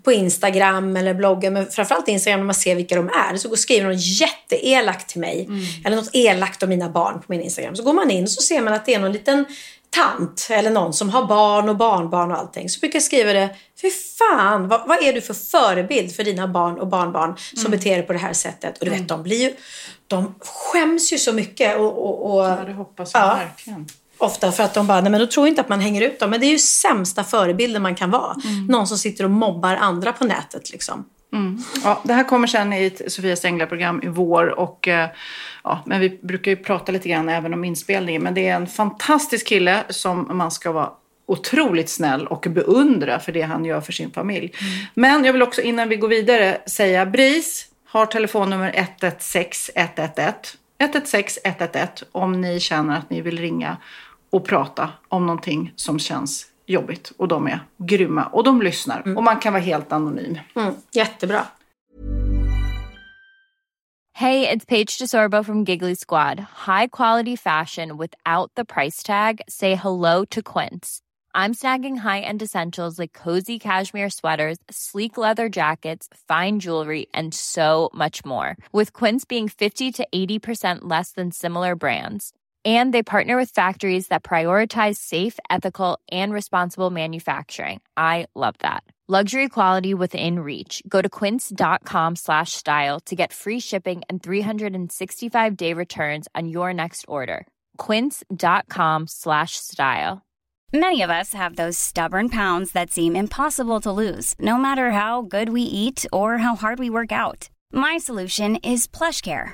På Instagram eller bloggen. Men framförallt Instagram när man ser vilka de är. Så går- skriver de jätteelakt till mig. Eller något elakt om mina barn på min Instagram. Så går man in så ser man att det är någon liten tant eller någon som har barn och barnbarn och allting. Så brukar jag skriva det. Fy fan, vad, vad är du för förebild för dina barn och barnbarn som beter dig på det här sättet? Och du vet, de blir ju... De skäms ju så mycket. Och, och, och,
Ja, det hoppas jag
Ja.
verkligen.
Ofta för att de bara, nej men då tror inte att man hänger ut dem. Men det är ju sämsta förebilden man kan vara. Någon som sitter och mobbar andra på nätet liksom.
Ja, det här kommer sen i ett Sofias Änglar-program i vår. Och, eh, ja, men vi brukar ju prata lite grann även om inspelningen. Men det är en fantastisk kille som man ska vara otroligt snäll och beundra för det han gör för sin familj. Men jag vill också innan vi går vidare säga BRIS har telefonnummer 116 111. 116 111 om ni känner att ni vill ringa och prata om någonting som känns jobbigt. Och de är grymma och de lyssnar. Och man kan vara helt anonym.
Mm, jättebra.
Hey, it's Paige DeSorbo from Giggly Squad. High quality fashion without the price tag. Say hello to Quince. I'm snagging high-end essentials like cozy cashmere sweaters, sleek leather jackets, fine jewelry, and so much more. With Quince being 50 to 80% less than similar brands. And they partner with factories that prioritize safe, ethical, and responsible manufacturing. I love that. Luxury quality within reach. Go to quince.com slash style to get free shipping and 365 day returns on your next order. Quince.com slash style.
Many of us have those stubborn pounds that seem impossible to lose, no matter how good we eat or how hard we work out. My solution is PlushCare.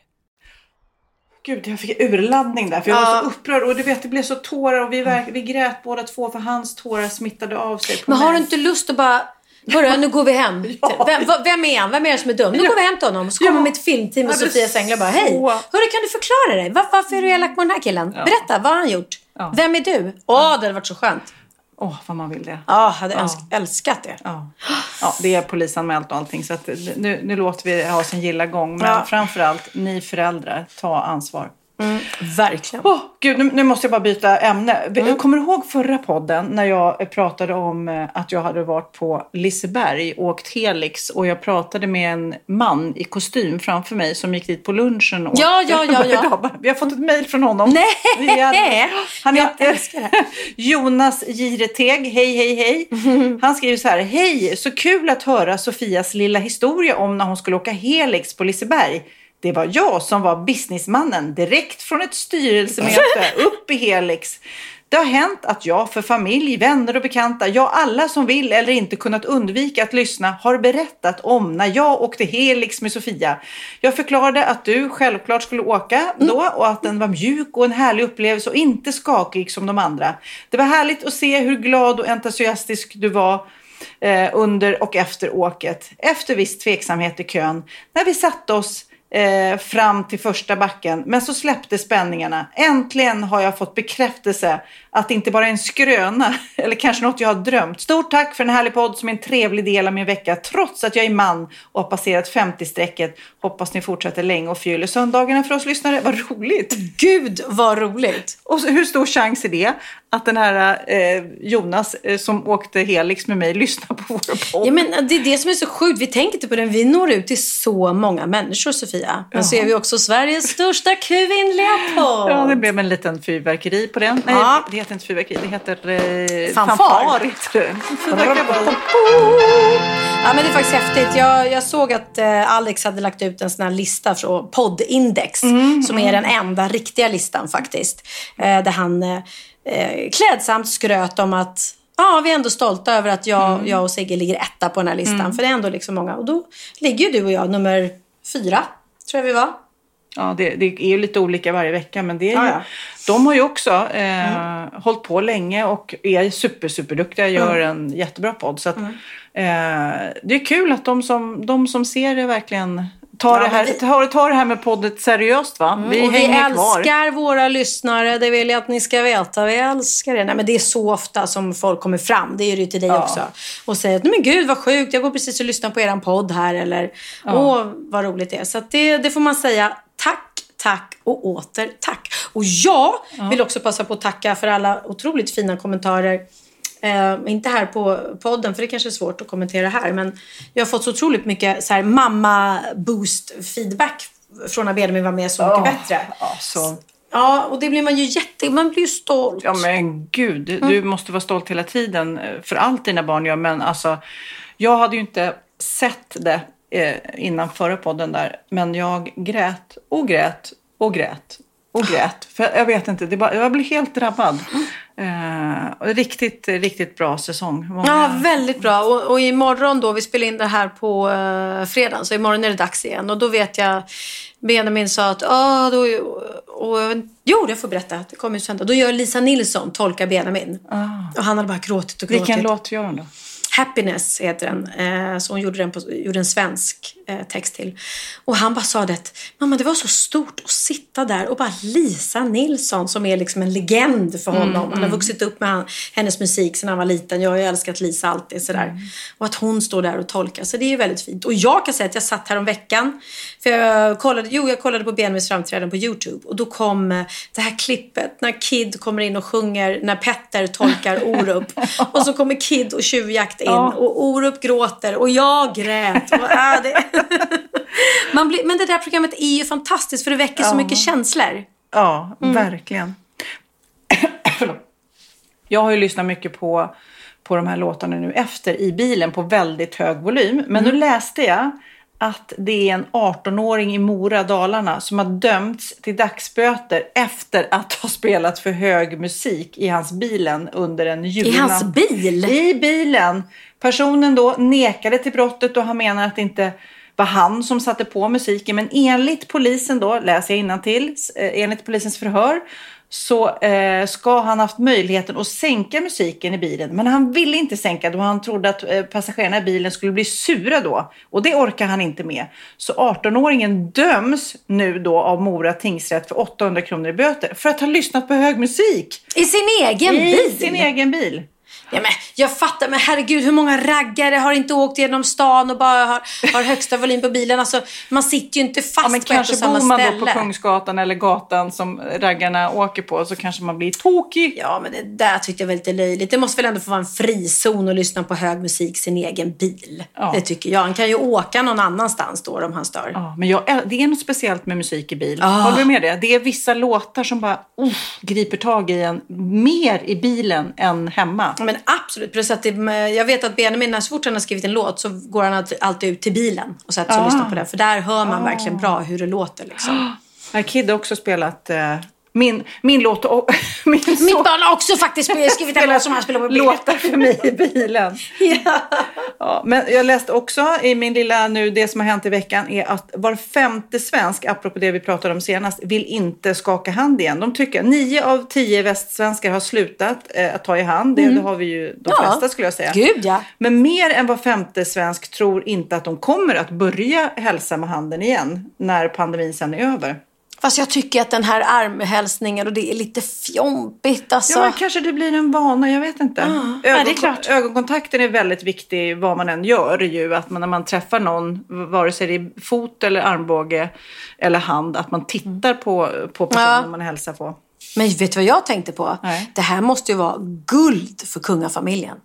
Gud, jag fick urladdning där. För jag var så upprörd. Och du vet, det blev så tårar. Och vi, verk, vi grät båda två för hans tårar smittade av sig på
Men har
mig.
du inte lust att bara... Hörru, nu går vi hem.
Ja.
Vem, va- vem är han? Vem är det som är dum? Nu går vi hem till honom. Så kommer
Ja.
mitt filmteam och
Ja,
Sofia Sängler bara, hej, hörru, kan du förklara dig? Va- varför är du elak på den här killen? Berätta, vad har han gjort?
Ja.
Vem är du? Åh, det hade varit så skönt.
Åh, vad man vill det.
Ja, hade önsk- älskat det.
Ja. ja, det är polisanmält och allting. Så nu, nu låter vi ha sin gilla gång. Men
Ja.
framförallt, ni föräldrar, ta ansvar.
Verkligen.
Åh, Gud, nu, nu måste jag bara byta ämne.
Mm.
Kommer du ihåg förra podden när jag pratade om eh, att jag hade varit på Liseberg och åkt Helix och jag pratade med en man i kostym framför mig som gick dit på lunchen. Och
Ja, ja, ja, ja.
Vi har fått ett mejl från honom.
Nej!
Är- Han heter. Jonas Gireteg. Hej, hej, hej. Han skriver så här. Hej, så kul att höra Sofias lilla historia om när hon skulle åka Helix på Liseberg. Det var jag som var businessmannen direkt från ett styrelsemöte upp i Helix. Det har hänt att jag för familj, vänner och bekanta, ja alla som vill eller inte kunnat undvika att lyssna har berättat om när jag åkte Helix med Sofia. Jag förklarade att du självklart skulle åka då och att den var mjuk och en härlig upplevelse och inte skakig som de andra. Det var härligt att se hur glad och entusiastisk du var eh, under och efter åket. Efter viss tveksamhet i kön. När vi satte oss eh, fram till första backen. Men så släppte spänningarna. Äntligen har jag fått bekräftelse att det inte bara är en skröna eller kanske något jag har drömt. Stort tack för en härlig podd som är en trevlig del av min vecka trots att jag är man och har passerat 50-strecket. Hoppas ni fortsätter länge och fyller söndagarna för oss lyssnare. Vad roligt!
Gud, vad roligt.
Och så, hur stor chans är det att den här eh, Jonas eh, som åkte Helix med mig lyssnar på vår podd?
Ja, men det är det som är så sjukt. Vi tänker inte på det. Vi når ut till så många människor, Sofia. Men så är vi också Sveriges största kvinnliga podd.
Ja, det blev en liten fyrverkeri på den. Nej,
Ja.
det heter inte fyrverkeri. Det heter eh,
Fanfar.
fanfar. heter det.
Ja, men det är faktiskt häftigt. Jag, jag såg att eh, Alex hade lagt ut en sån här lista från Poddindex. som är den enda riktiga listan faktiskt. Eh, där han eh, klädsamt skröt om att Ja, vi är ändå stolta över att jag, jag och Sigge ligger etta på den här listan. För det är ändå liksom många. Och då ligger ju du och jag nummer fyra, tror jag vi var.
Ja, det, det är ju lite olika varje vecka. Men det är ju,
Ja, ja.
De har ju också eh, hållit på länge och är super, superduktiga. Gör en jättebra podd. Så att, eh, det är kul att de som, de som ser det verkligen
Ja,
det, här, tar, tar det här med poddet seriöst. Va? Vi
och vi
hänger kvar.
älskar våra lyssnare, det vill jag att ni ska veta. Vi älskar det. Nej, men det är så ofta som folk kommer fram, det är det ju till dig
Ja.
också. Och säger att, "Nej, men gud vad sjukt, jag går precis och lyssnar på eran podd här. Eller, åh vad roligt det är. Så det, det får man säga, tack, tack och åter tack. Och jag vill också passa på att tacka för alla otroligt fina kommentarer. Eh, inte här på podden, för det kanske är svårt att kommentera här. Men jag har fått så otroligt mycket så här, mamma-boost-feedback från när Benjamin var med Så mycket
Åh,
bättre.
Alltså,
Ja, och det blir man ju jätte... Man blir ju stolt.
Ja men gud,
Mm.
du måste vara stolt hela tiden eh, för allt dina barn gör. Men alltså, jag hade ju inte sett det eh, innan förra podden där. Men jag grät och grät och grät och grät. För jag vet inte, det bara, jag blev helt drabbad. Eh, riktigt, riktigt bra säsong. Många...
Ja, väldigt bra. Och, och imorgon då, vi spelar in det här på uh, fredag, så imorgon är det dags igen. Och då vet jag, Benjamin sa att, ah, då, och, och, jo, det får jag berätta, det kommer ju söndag. Då gör Lisa Nilsson, tolkar Benjamin.
Ah.
Och han hade bara gråtit och gråtit.
Vilken låt gör hon då?
Happiness heter den. Eh, så hon gjorde, den på, gjorde en svensk eh, text till. Och han bara sa det mamma det var så stort att sitta där och bara Lisa Nilsson som är liksom en legend för honom.
Mm,
han har vuxit upp med hennes musik sedan han var liten. Jag har ju älskat Lisa alltid sådär.
Mm.
Och att hon står där och tolkar. Så det är ju väldigt fint. Och jag kan säga att jag satt här om veckan. För jag kollade, jo, jag kollade på Benjamins framträdande på YouTube. Och då kom eh, det här klippet när Kid kommer in och sjunger när Petter tolkar Orup. och så kommer Kid och tjuvjakt in
Ja.
och Orup gråter och jag grät. Och, äh, det... Man blir, men det där programmet är ju fantastiskt för det väcker så mycket känslor.
Ja,
Mm.
verkligen. Jag har ju lyssnat mycket på, på de här låtarna nu efter i bilen på väldigt hög volym. Men
Mm.
nu läste jag att det är en 18-åring i Mora, Dalarna, som har dömts till dagsböter efter att ha spelat för hög musik i hans bilen under en julnatt.
I hans bil?
I bilen. Personen då nekade till brottet och han menar att det inte var han som satte på musiken. Men enligt polisen då, läser jag till, enligt polisens förhör så eh, ska han haft möjligheten att sänka musiken i bilen. Men han ville inte sänka då han trodde att eh, passagerarna i bilen skulle bli sura då. Och det orkar han inte med. Så 18-åringen döms nu då av Mora tingsrätt för 800 kronor i böter för att ha lyssnat på hög musik.
I sin egen
I
bil?
sin egen bil.
Ja, men jag fattar, men herregud hur många raggare har inte åkt genom stan och bara har, har högsta volym på bilen? Alltså, man sitter ju inte fast
Ja, men
på ett
kanske
och samma
bor man
ställe.
då på Kungsgatan eller gatan som raggarna åker på så kanske man blir tokig.
Ja, men det där tyckte jag var lite löjligt. Det måste väl ändå få vara en frizon att lyssna på hög musik i sin egen bil.
Ja.
Det tycker jag. Han kan ju åka någon annanstans då om han stör.
Ja, men jag, det är något speciellt med musik i bil.
Ah.
Håller du med det? Det är vissa låtar som bara uh, griper tag i en mer i bilen än hemma.
Ja, Men absolut. Plus att det, jag vet att Benjamin, när så fort han har skrivit en låt så går han alltid- ut till bilen och sätter sig och
Ah.
lyssnar på den. För där hör man verkligen bra hur det låter. Liksom.
Här Kid har också spelat eh, min, min låt och min
Mitt
son
barn har också faktiskt skrivit en låt som han spelar på bilen.
låtar för mig i bilen.
Ja.
Ja, men jag läste också i min lilla nu, det som har hänt i veckan är att var femte svensk, apropå det vi pratade om senast, vill inte skaka hand igen. De tycker, nio av tio västsvenskar har slutat eh, att ta i hand. Det, det har vi ju de
Ja.
flesta skulle jag säga.
Gud ja.
Men mer än var femte svensk tror inte att de kommer att börja hälsa med handen igen när pandemin sen är över.
Fast jag tycker att den här armhälsningen och det är lite fjompigt alltså.
Ja, men kanske det blir en vana, jag vet inte.
Ja, det är klart.
Ögonkontakten är väldigt viktig vad man än gör. Ju, att man, när man träffar någon, vare sig det är fot eller armbåge eller hand, att man tittar på, på personen
Ja.
man hälsar på.
Men vet du vad jag tänkte på?
Nej.
Det här måste ju vara guld för kungafamiljen.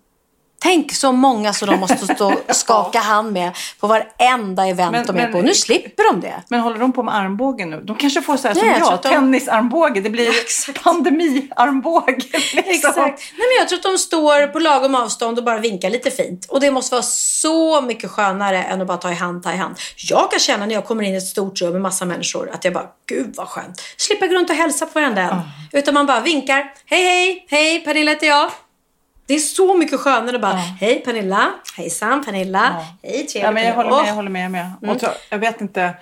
Tänk så många som de måste stå och skaka hand med på varenda event
Men-
de är
men-
på. Nu slipper de det.
Men håller de på med armbågen nu? De kanske får så här som
jag de-
tennisarmbåge. Det blir
exakt.
pandemiarmbåge. Liksom.
Exakt. Nej, men jag tror att de står på lagom avstånd och bara vinkar lite fint. Och det måste vara så mycket skönare än att bara ta i hand, ta i hand. Jag kan känna när jag kommer in i ett stort rum med massa människor att jag bara, gud vad skönt. Slippa gå runt och hälsa på varandra än. Utan man bara vinkar. Hej, hej, hej, Pernilla heter jag. Det är så mycket skönare att bara, hej Pernilla, hejsan Pernilla, hej trevligt.
Ja, men jag håller med. Jag, håller med, jag, med. Och så, jag vet inte.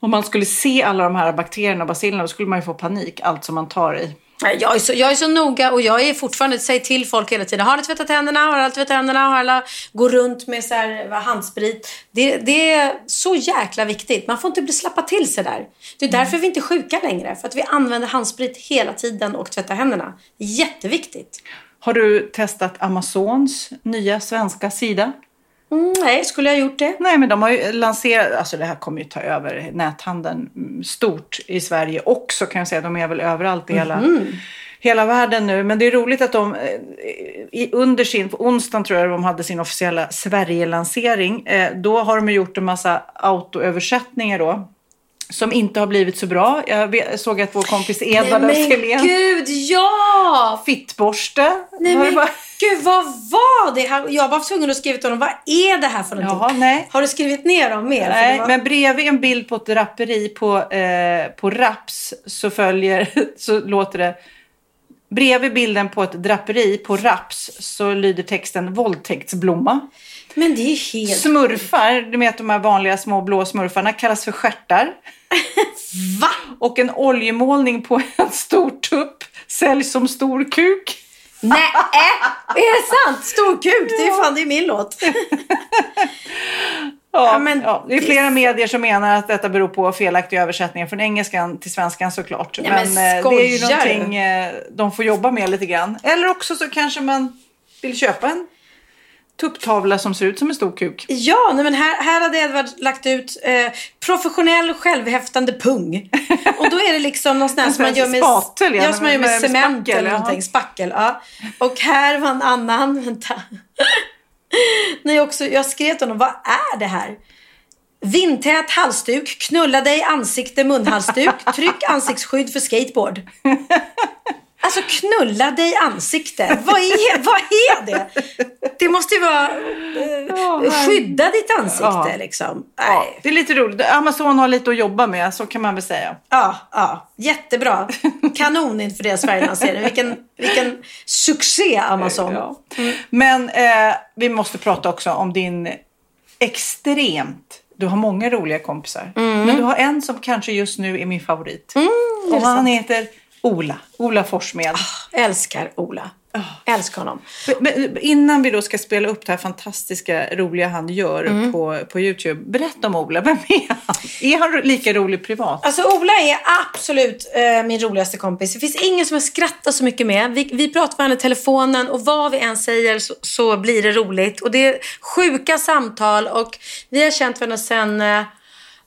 Om man skulle se alla de här bakterierna och bacillerna då skulle man ju få panik. Allt som man tar i.
Jag är, så, jag är så noga och jag är fortfarande, säger till folk hela tiden. Har ni tvättat händerna? Har alla tvättat händerna? Har alla går runt med så här, handsprit? Det, det är så jäkla viktigt. Man får inte bli slappa till sig där. Det är därför vi inte är sjuka längre. För att vi använder handsprit hela tiden och tvättar händerna. Jätteviktigt.
Har du testat Amazons nya svenska sida?
Mm, nej, skulle jag gjort det?
Nej, men de har ju lanserat, alltså det här kommer ju ta över näthandeln mm, stort i Sverige också kan jag säga. De är väl överallt i hela, hela världen nu. Men det är roligt att de eh, under sin, på onsdagen tror jag de hade sin officiella Sverige-lansering. Eh, då har de gjort en massa autoöversättningar då. Som inte har blivit så bra. Jag såg att vår kompis Edvard
Nej, men
Österlen,
gud, ja!
fittborste.
Nej men
bara-
gud, vad var det? här? Jag var tvungen att skriva till honom. Vad är det här för någonting?
Jaha, nej.
Har du skrivit ner dem mer?
Nej,
var-
men bredvid en bild på ett draperi på, eh, på raps så följer, så låter det Bredvid bilden på ett draperi på raps så lyder texten våldtäktsblomma.
Men det är helt...
Smurfar, du vet de här vanliga små blå smurfarna, kallas för stjärtar.
Va?
Och en oljemålning på en stor tupp säljs som stor kuk.
Nej, är det sant? Stor kuk, det är fan det är min låt.
Ja,
Ja, men
ja, det är flera medier som menar att detta beror på felaktiga översättningar från engelskan till svenskan såklart.
Nej, men
eh, det är ju någonting eh, de får jobba med lite grann. Eller också så kanske man vill köpa en tupptavla som ser ut som en stor kuk.
Ja, nej men här, här hade Edvard lagt ut eh, professionell självhäftande pung. Och då är det liksom någon sån här som man gör med,
spatel, ja,
som man gör med,
med
cement
spackel,
eller någonting. Spackel, ja. Och här var en annan, vänta. Nej, också, jag skrev till honom, vad är det här? Vindtät halsduk, knulla dig ansikte munhalsduk, tryck ansiktsskydd för skateboard. Alltså knulla dig ansikte. Vad är, vad är det? Det måste ju vara eh, skydda ditt ansikte
Ja.
liksom.
Ja, det är lite roligt. Amazon har lite att jobba med, så kan man väl säga.
Ja, ja, jättebra. Kanon inför deras Sverigelansering. Vilken, vilken succé Amazon.
Ja. Men eh, vi måste prata också om din extremt... Du har många roliga kompisar. Men du har en som kanske just nu är min favorit. och han heter Ola. Ola Forssmed.
Älskar Ola. Älskar honom.
Men innan vi då ska spela upp det här fantastiska roliga han gör på, på Youtube. Berätta om Ola. Vem är han? Är han lika rolig privat?
Alltså Ola är absolut eh, min roligaste kompis. Det finns ingen som jag skrattar så mycket med. Vi, vi pratar med varandra i telefonen och vad vi än säger så, så blir det roligt. Och det är sjuka samtal och vi har känt varandra sedan eh,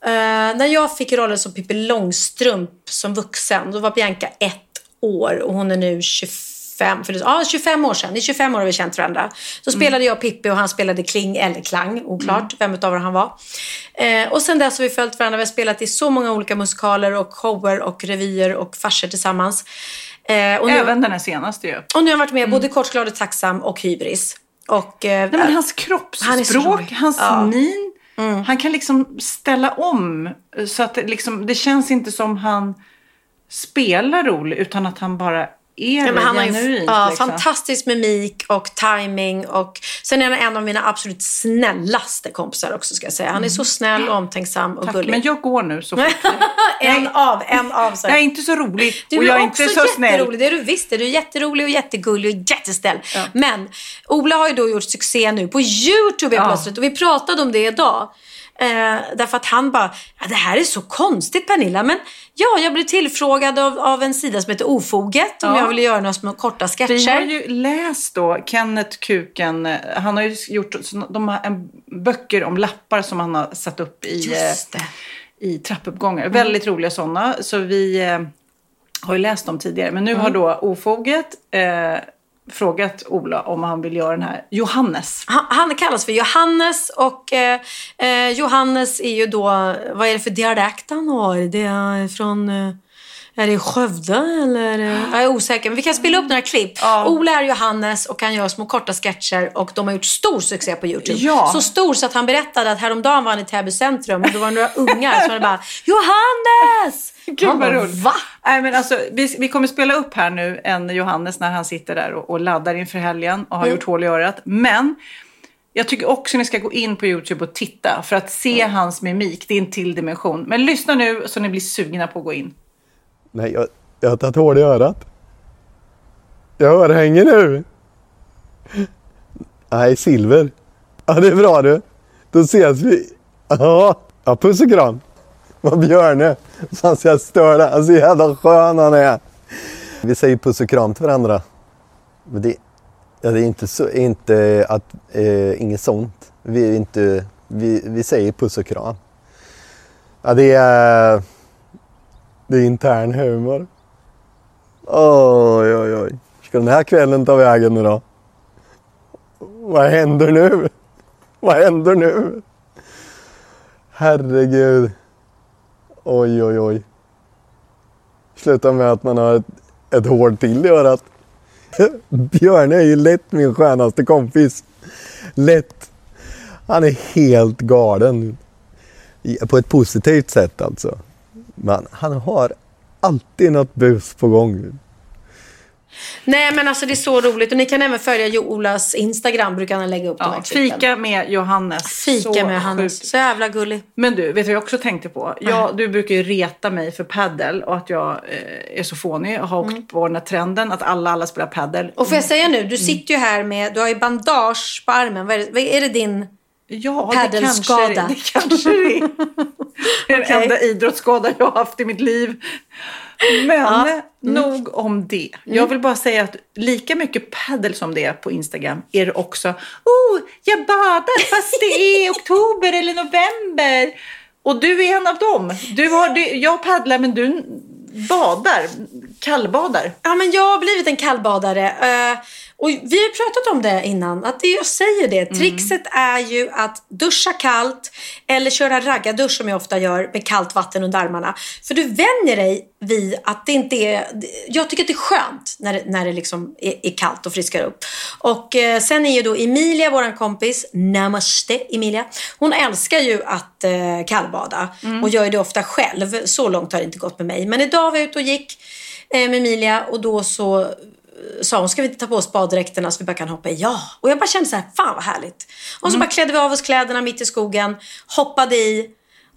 eh, när jag fick rollen som Pippi Långstrump som vuxen. Då var Bianca ett år och hon är nu 25, för ja, 25 år sedan. I 25 år har vi känt varandra. Så spelade jag Pippi och han spelade Kling eller Klang, oklart vem utav han var. Eh, och sen dess har vi följt varandra. Vi har spelat i så många olika musikaler och shower och revyer och farser tillsammans. Eh, och, nu,
Även den här senaste ju.
och nu har jag varit med både Kort, glad och tacksam och Hybris. Och,
Nej, men hans
Han
kroppsspråk,
rolig.
hans
Ja.
min. Mm. Han kan liksom ställa om. Så att det, liksom, det känns inte som han spelar rolig utan att han bara är
Ja, han har ju ja,
liksom.
fantastisk mimik och timing och sen är han en av mina absolut snällaste kompisar också ska jag säga. Han är så snäll, omtänksam och
Tack,
gullig.
men jag går nu så fort.
en av, en av. Så.
Jag är inte så rolig
Du
och
är,
jag är
också
inte så snäll.
jätterolig. Det är du visst. Du är jätterolig och jättegullig och jättesnäll. Men Ola har ju då gjort succé nu på YouTube
Ja.
plötsligt. Och vi pratade om det idag. Eh, därför att han bara, ja, det här är så konstigt Pernilla. Men ja, jag blev tillfrågad av, av en sida som heter Ofoget om
Ja.
jag ville göra några små korta
Vi har
sketcher.
ju läst då Kenneth Kuken. eh, Han har ju gjort de har en, böcker om lappar som han har satt upp i, eh, i trappuppgångar. Väldigt roliga sådana. Så vi eh, har ju läst dem tidigare. Men nu har
Mm.
då Ofoget eh, frågat Ola om han vill göra den här Johannes.
Han, han kallas för Johannes och eh, eh, Johannes är ju då, vad är det för dialekt han har? Det är från, eh, är det Skövde eller? Jag är osäker, men vi kan spela upp några klipp.
Ja.
Ola är Johannes och han gör små korta sketcher och de har gjort stor succé på YouTube.
Ja.
Så stor så att han berättade att häromdagen var han i Täby centrum och då var det några ungar som bara Johannes!
Gud
Han
vad roligt.
Va?
Nej, men alltså, vi, vi kommer spela upp här nu en Johannes när han sitter där och, och laddar inför helgen och har
Mm.
gjort hål i örat. Men jag tycker också ni ska gå in på YouTube och titta för att se
Mm.
hans mimik. Det är en till dimension. Men lyssna nu så ni blir sugna på att gå in.
Nej, jag, jag har tagit hål i örat. Jag örhänge nu. Nej, silver. Ja, det är bra du. Då ses vi. Ja, ja puss och kram. Vad Björne. Han ska störa. Han dig. så jävla skön han är. Vi säger puss och kram till varandra. Men det, ja, det är inte så, inte att, eh, inget sånt. Vi, är inte, vi, vi säger puss och kram. Ja, det är, det är intern humor. Oj, oj, oj. Ska den här kvällen ta vägen nu då? Vad händer nu? Vad händer nu? Herregud. Oj, oj, oj. Sluta med att man har ett, ett hår till i örat. Björn är ju lätt min skönaste kompis. Lätt. Han är helt galen. På ett positivt sätt alltså. Men han har alltid något bus på gång.
Nej men alltså det är så roligt. Och ni kan även följa Jolas Instagram. Brukar han lägga upp
Ja,
här klippen.
fika med Johannes.
Fika
Så
med Hannes.
sjukt.
Så jävla gullig.
Men du, vet du vad jag också tänkte på? Jag, du brukar ju reta mig för paddel och att jag eh, är så fånig och har åkt på den här trenden att alla, alla spelar paddel.
Och får jag säga nu, du sitter ju här med, du har ju bandage på armen. Vad är det, vad är det din?
Ja,
Paddelskada.
Det kanske, det kanske är. Det är den enda idrottsskada jag har haft i mitt liv. Men
Ja. Mm.
nog om det. Jag vill bara säga att lika mycket paddel som det är på Instagram är det också oh, jag badar fast det är oktober eller november. Och du är en av dem. Du har, du, jag paddlar men du badar, kallbadar.
Ja men jag har blivit en kallbadare. Eh, och vi har pratat om det innan. Att det, jag säger det. Trixet är ju att duscha kallt. Eller köra raggardusch som jag ofta gör med kallt vatten under armarna. För du vänjer dig vid att det inte är... Jag tycker att det är skönt när när det liksom är, är kallt och friskar upp. Och eh, sen är ju då Emilia, våran kompis, namaste Emilia. Hon älskar ju att eh, kallbada. Och gör det ofta själv. Så långt har det inte gått med mig. Men idag var jag ute och gick eh, med Emilia och då så sa hon, ska vi inte ta på oss baddräkterna så vi bara kan hoppa i? Ja! Och jag bara kände så här, fan vad härligt. Och så bara klädde vi av oss kläderna mitt i skogen, hoppade i.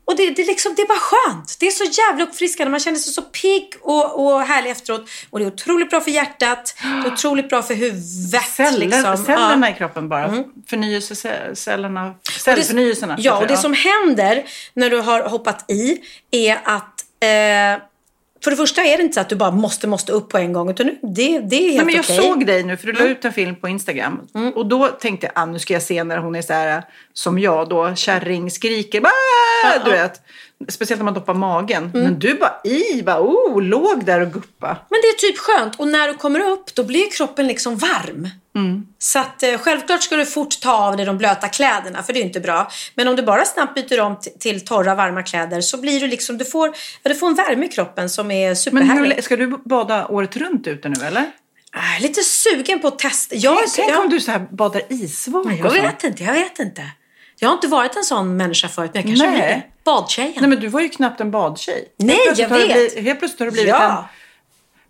Och det, det, är liksom, det är bara skönt. Det är så jävla uppfriskande. Man känner sig så pigg och, och härlig efteråt. Och det är otroligt bra för hjärtat. Det är otroligt bra för huvudet.
Celler,
liksom.
cellerna
Ja.
i kroppen bara. Förnyelsecellerna,
Och det-
cellförnyelserna.
Ja, och det som händer när du har hoppat i är att eh, för det första är det inte så att du bara måste, måste upp på en gång. Utan det, det är helt
Nej, men jag
okej. Mm.
såg dig nu, för du la ut en film på Instagram. Och då tänkte jag, ah, nu ska jag se när hon är så här, som jag då, kärring, skriker, "Ah!" du vet. Speciellt när man doppar magen.
Mm.
Men du bara i, bara, oh, låg där och guppa.
Men det är typ skönt. Och när du kommer upp, då blir kroppen liksom varm. Så att eh, självklart ska du fort ta av dig de blöta kläderna, för det är inte bra. Men om du bara snabbt byter om till torra, varma kläder så blir du liksom, du får, du får en värme i kroppen som är
Men
superhärlig.
hur, ska du bada året runt ute nu eller?
Är lite sugen på att testa. Jag,
Tänk
jag,
om du så här badar isvak
jag vet inte, jag vet inte. Jag har inte varit en sån människa förut, men jag kanske
Nej.
blir. Badtjejen.
Nej men du var ju knappt en badtjej.
Nej, jag vet.
Blivit, helt plötsligt har du blivit
Ja.
en...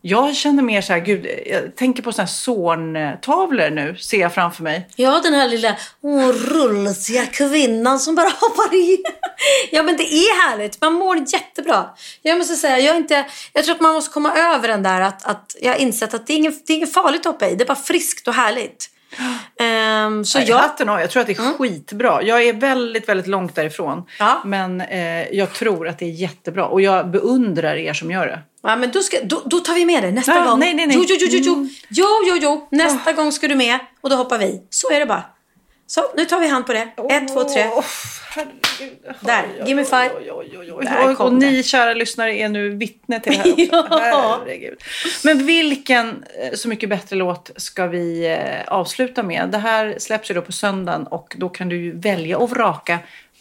Jag känner mer så här, gud, jag tänker på här zorntavlor nu, ser jag framför mig.
Ja, den här lilla åh, kvinnan som bara hoppar i. ja, men det är härligt. Man mår jättebra. Jag måste säga, jag, inte, jag tror att man måste komma över den där att, att jag har insett att det är, inget, det är inget farligt att hoppa i. Det är bara friskt och härligt. Ehm, så
Nej,
jag,
Hatten av, jag tror att det är skitbra. Jag är väldigt, väldigt långt därifrån.
Ja.
Men eh, jag tror att det är jättebra. Och jag beundrar er som gör det.
ja, men då, ska, då, då tar vi med det nästa
Ja,
gång.
nej, nej, nej.
Jo, jo, jo, jo, jo.
Mm.
jo, jo, jo. Nästa gång ska du med och då hoppar vi. Så är det bara. Så, nu tar vi hand på det. Ett, två, tre.
Herregud.
Där, give me five.
Oj.
Där
Och,
kom
och
det.
ni kära lyssnare är nu vittne till det här också.
Ja.
Herregud. Men vilken eh, Så mycket bättre låt ska vi eh, avsluta med? Det här släpps ju då på söndagen och då kan du välja och vraka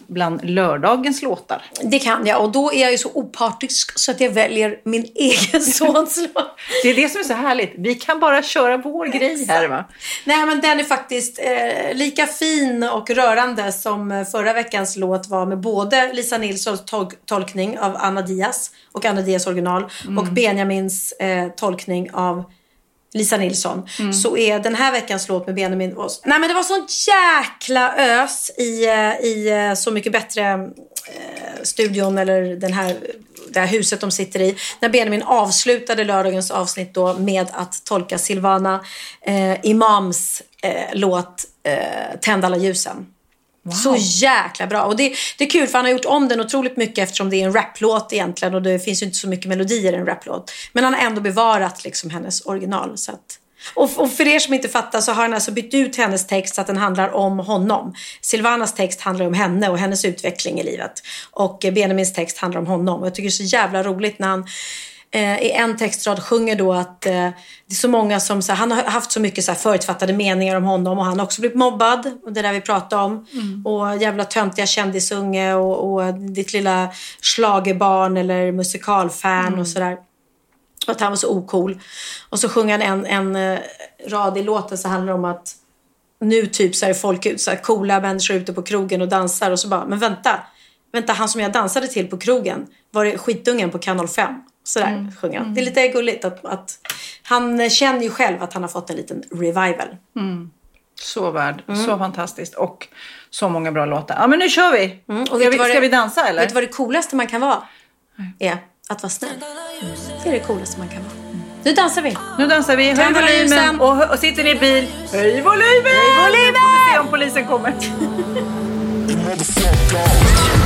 bland lördagens låtar.
Det kan jag och då är jag ju så opartisk så att jag väljer min egen sons låt.
Det är det som är så härligt. Vi kan bara köra vår grej här va?
Nej men den är faktiskt eh, lika fin och rörande som eh, förra veckans låt var med både Lisa Nilssons tol- tolkning av Anna Diaz och Anna Diaz original och Benjamins eh, tolkning av Lisa Nilsson. Så är den här veckans låt med Benjamin was... Nej men det var sånt jäkla ös i, eh, i eh, Så mycket bättre eh, studion eller den här, det här huset de sitter i. När Benjamin avslutade lördagens avsnitt då med att tolka Silvana eh, Imams eh, låt eh, Tänd alla ljusen. Så jäkla bra. Och det, det är kul för han har gjort om den otroligt mycket eftersom det är en raplåt egentligen och det finns ju inte så mycket melodier i en raplåt. Men han har ändå bevarat liksom hennes original. Så att, och, och för er som inte fattar så har han alltså bytt ut hennes text så att den handlar om honom. Silvanas text handlar om henne och hennes utveckling i livet. Och Benjamins text handlar om honom. Och jag tycker det är så jävla roligt när han i en textrad sjunger då att eh, det är så många som, så här, han har haft så mycket så här, förutfattade meningar om honom och han har också blivit mobbad. Och det där vi pratade om. Och jävla töntiga kändisunge och, och ditt lilla schlagerbarn eller musikalfan och sådär. Och att han var så ocool. Och så sjunger han en, en eh, rad i låten så handlar det om att nu typ så är folk ut, så här, coola människor ute på krogen och dansar och så bara, men vänta. Vänta, han som jag dansade till på krogen, var det skitungen på kanal 5? Sådär
Mm.
sjunger han. Det är lite gulligt att, att han känner ju själv att han har fått en liten revival.
Så värd. Så fantastiskt. Och så många bra låtar. Ja, men nu kör vi.
Mm, och
ska vi, ska
det-
vi dansa eller?
Vet du vad det coolaste man kan vara? Är att vara snäll. Det är det coolaste man kan vara. Nu dansar vi.
Nu dansar vi. Höj volymen. Och, och sitter ni i bil, höj volymen! Höj volymen! Nu får vi se om polisen kommer.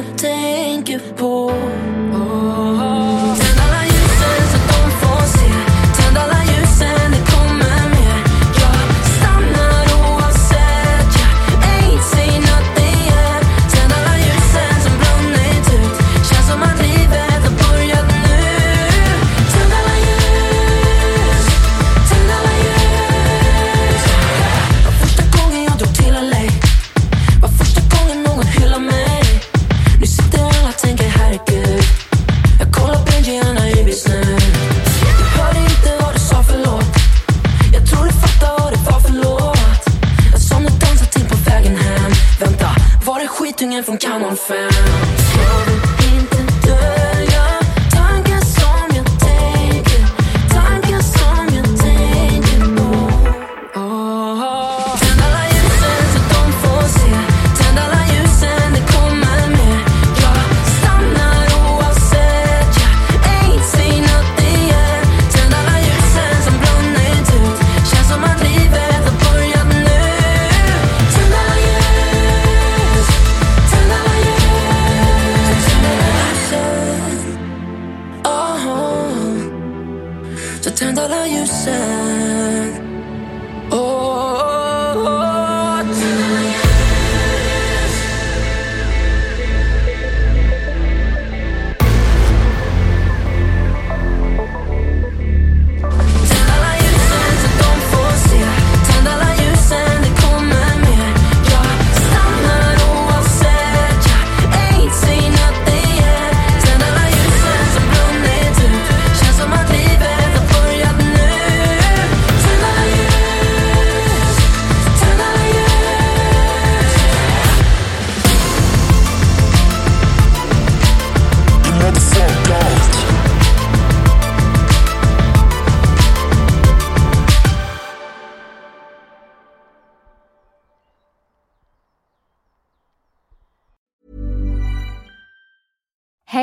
som jag tänker på Tänd Så tänd alla ljusen Oh,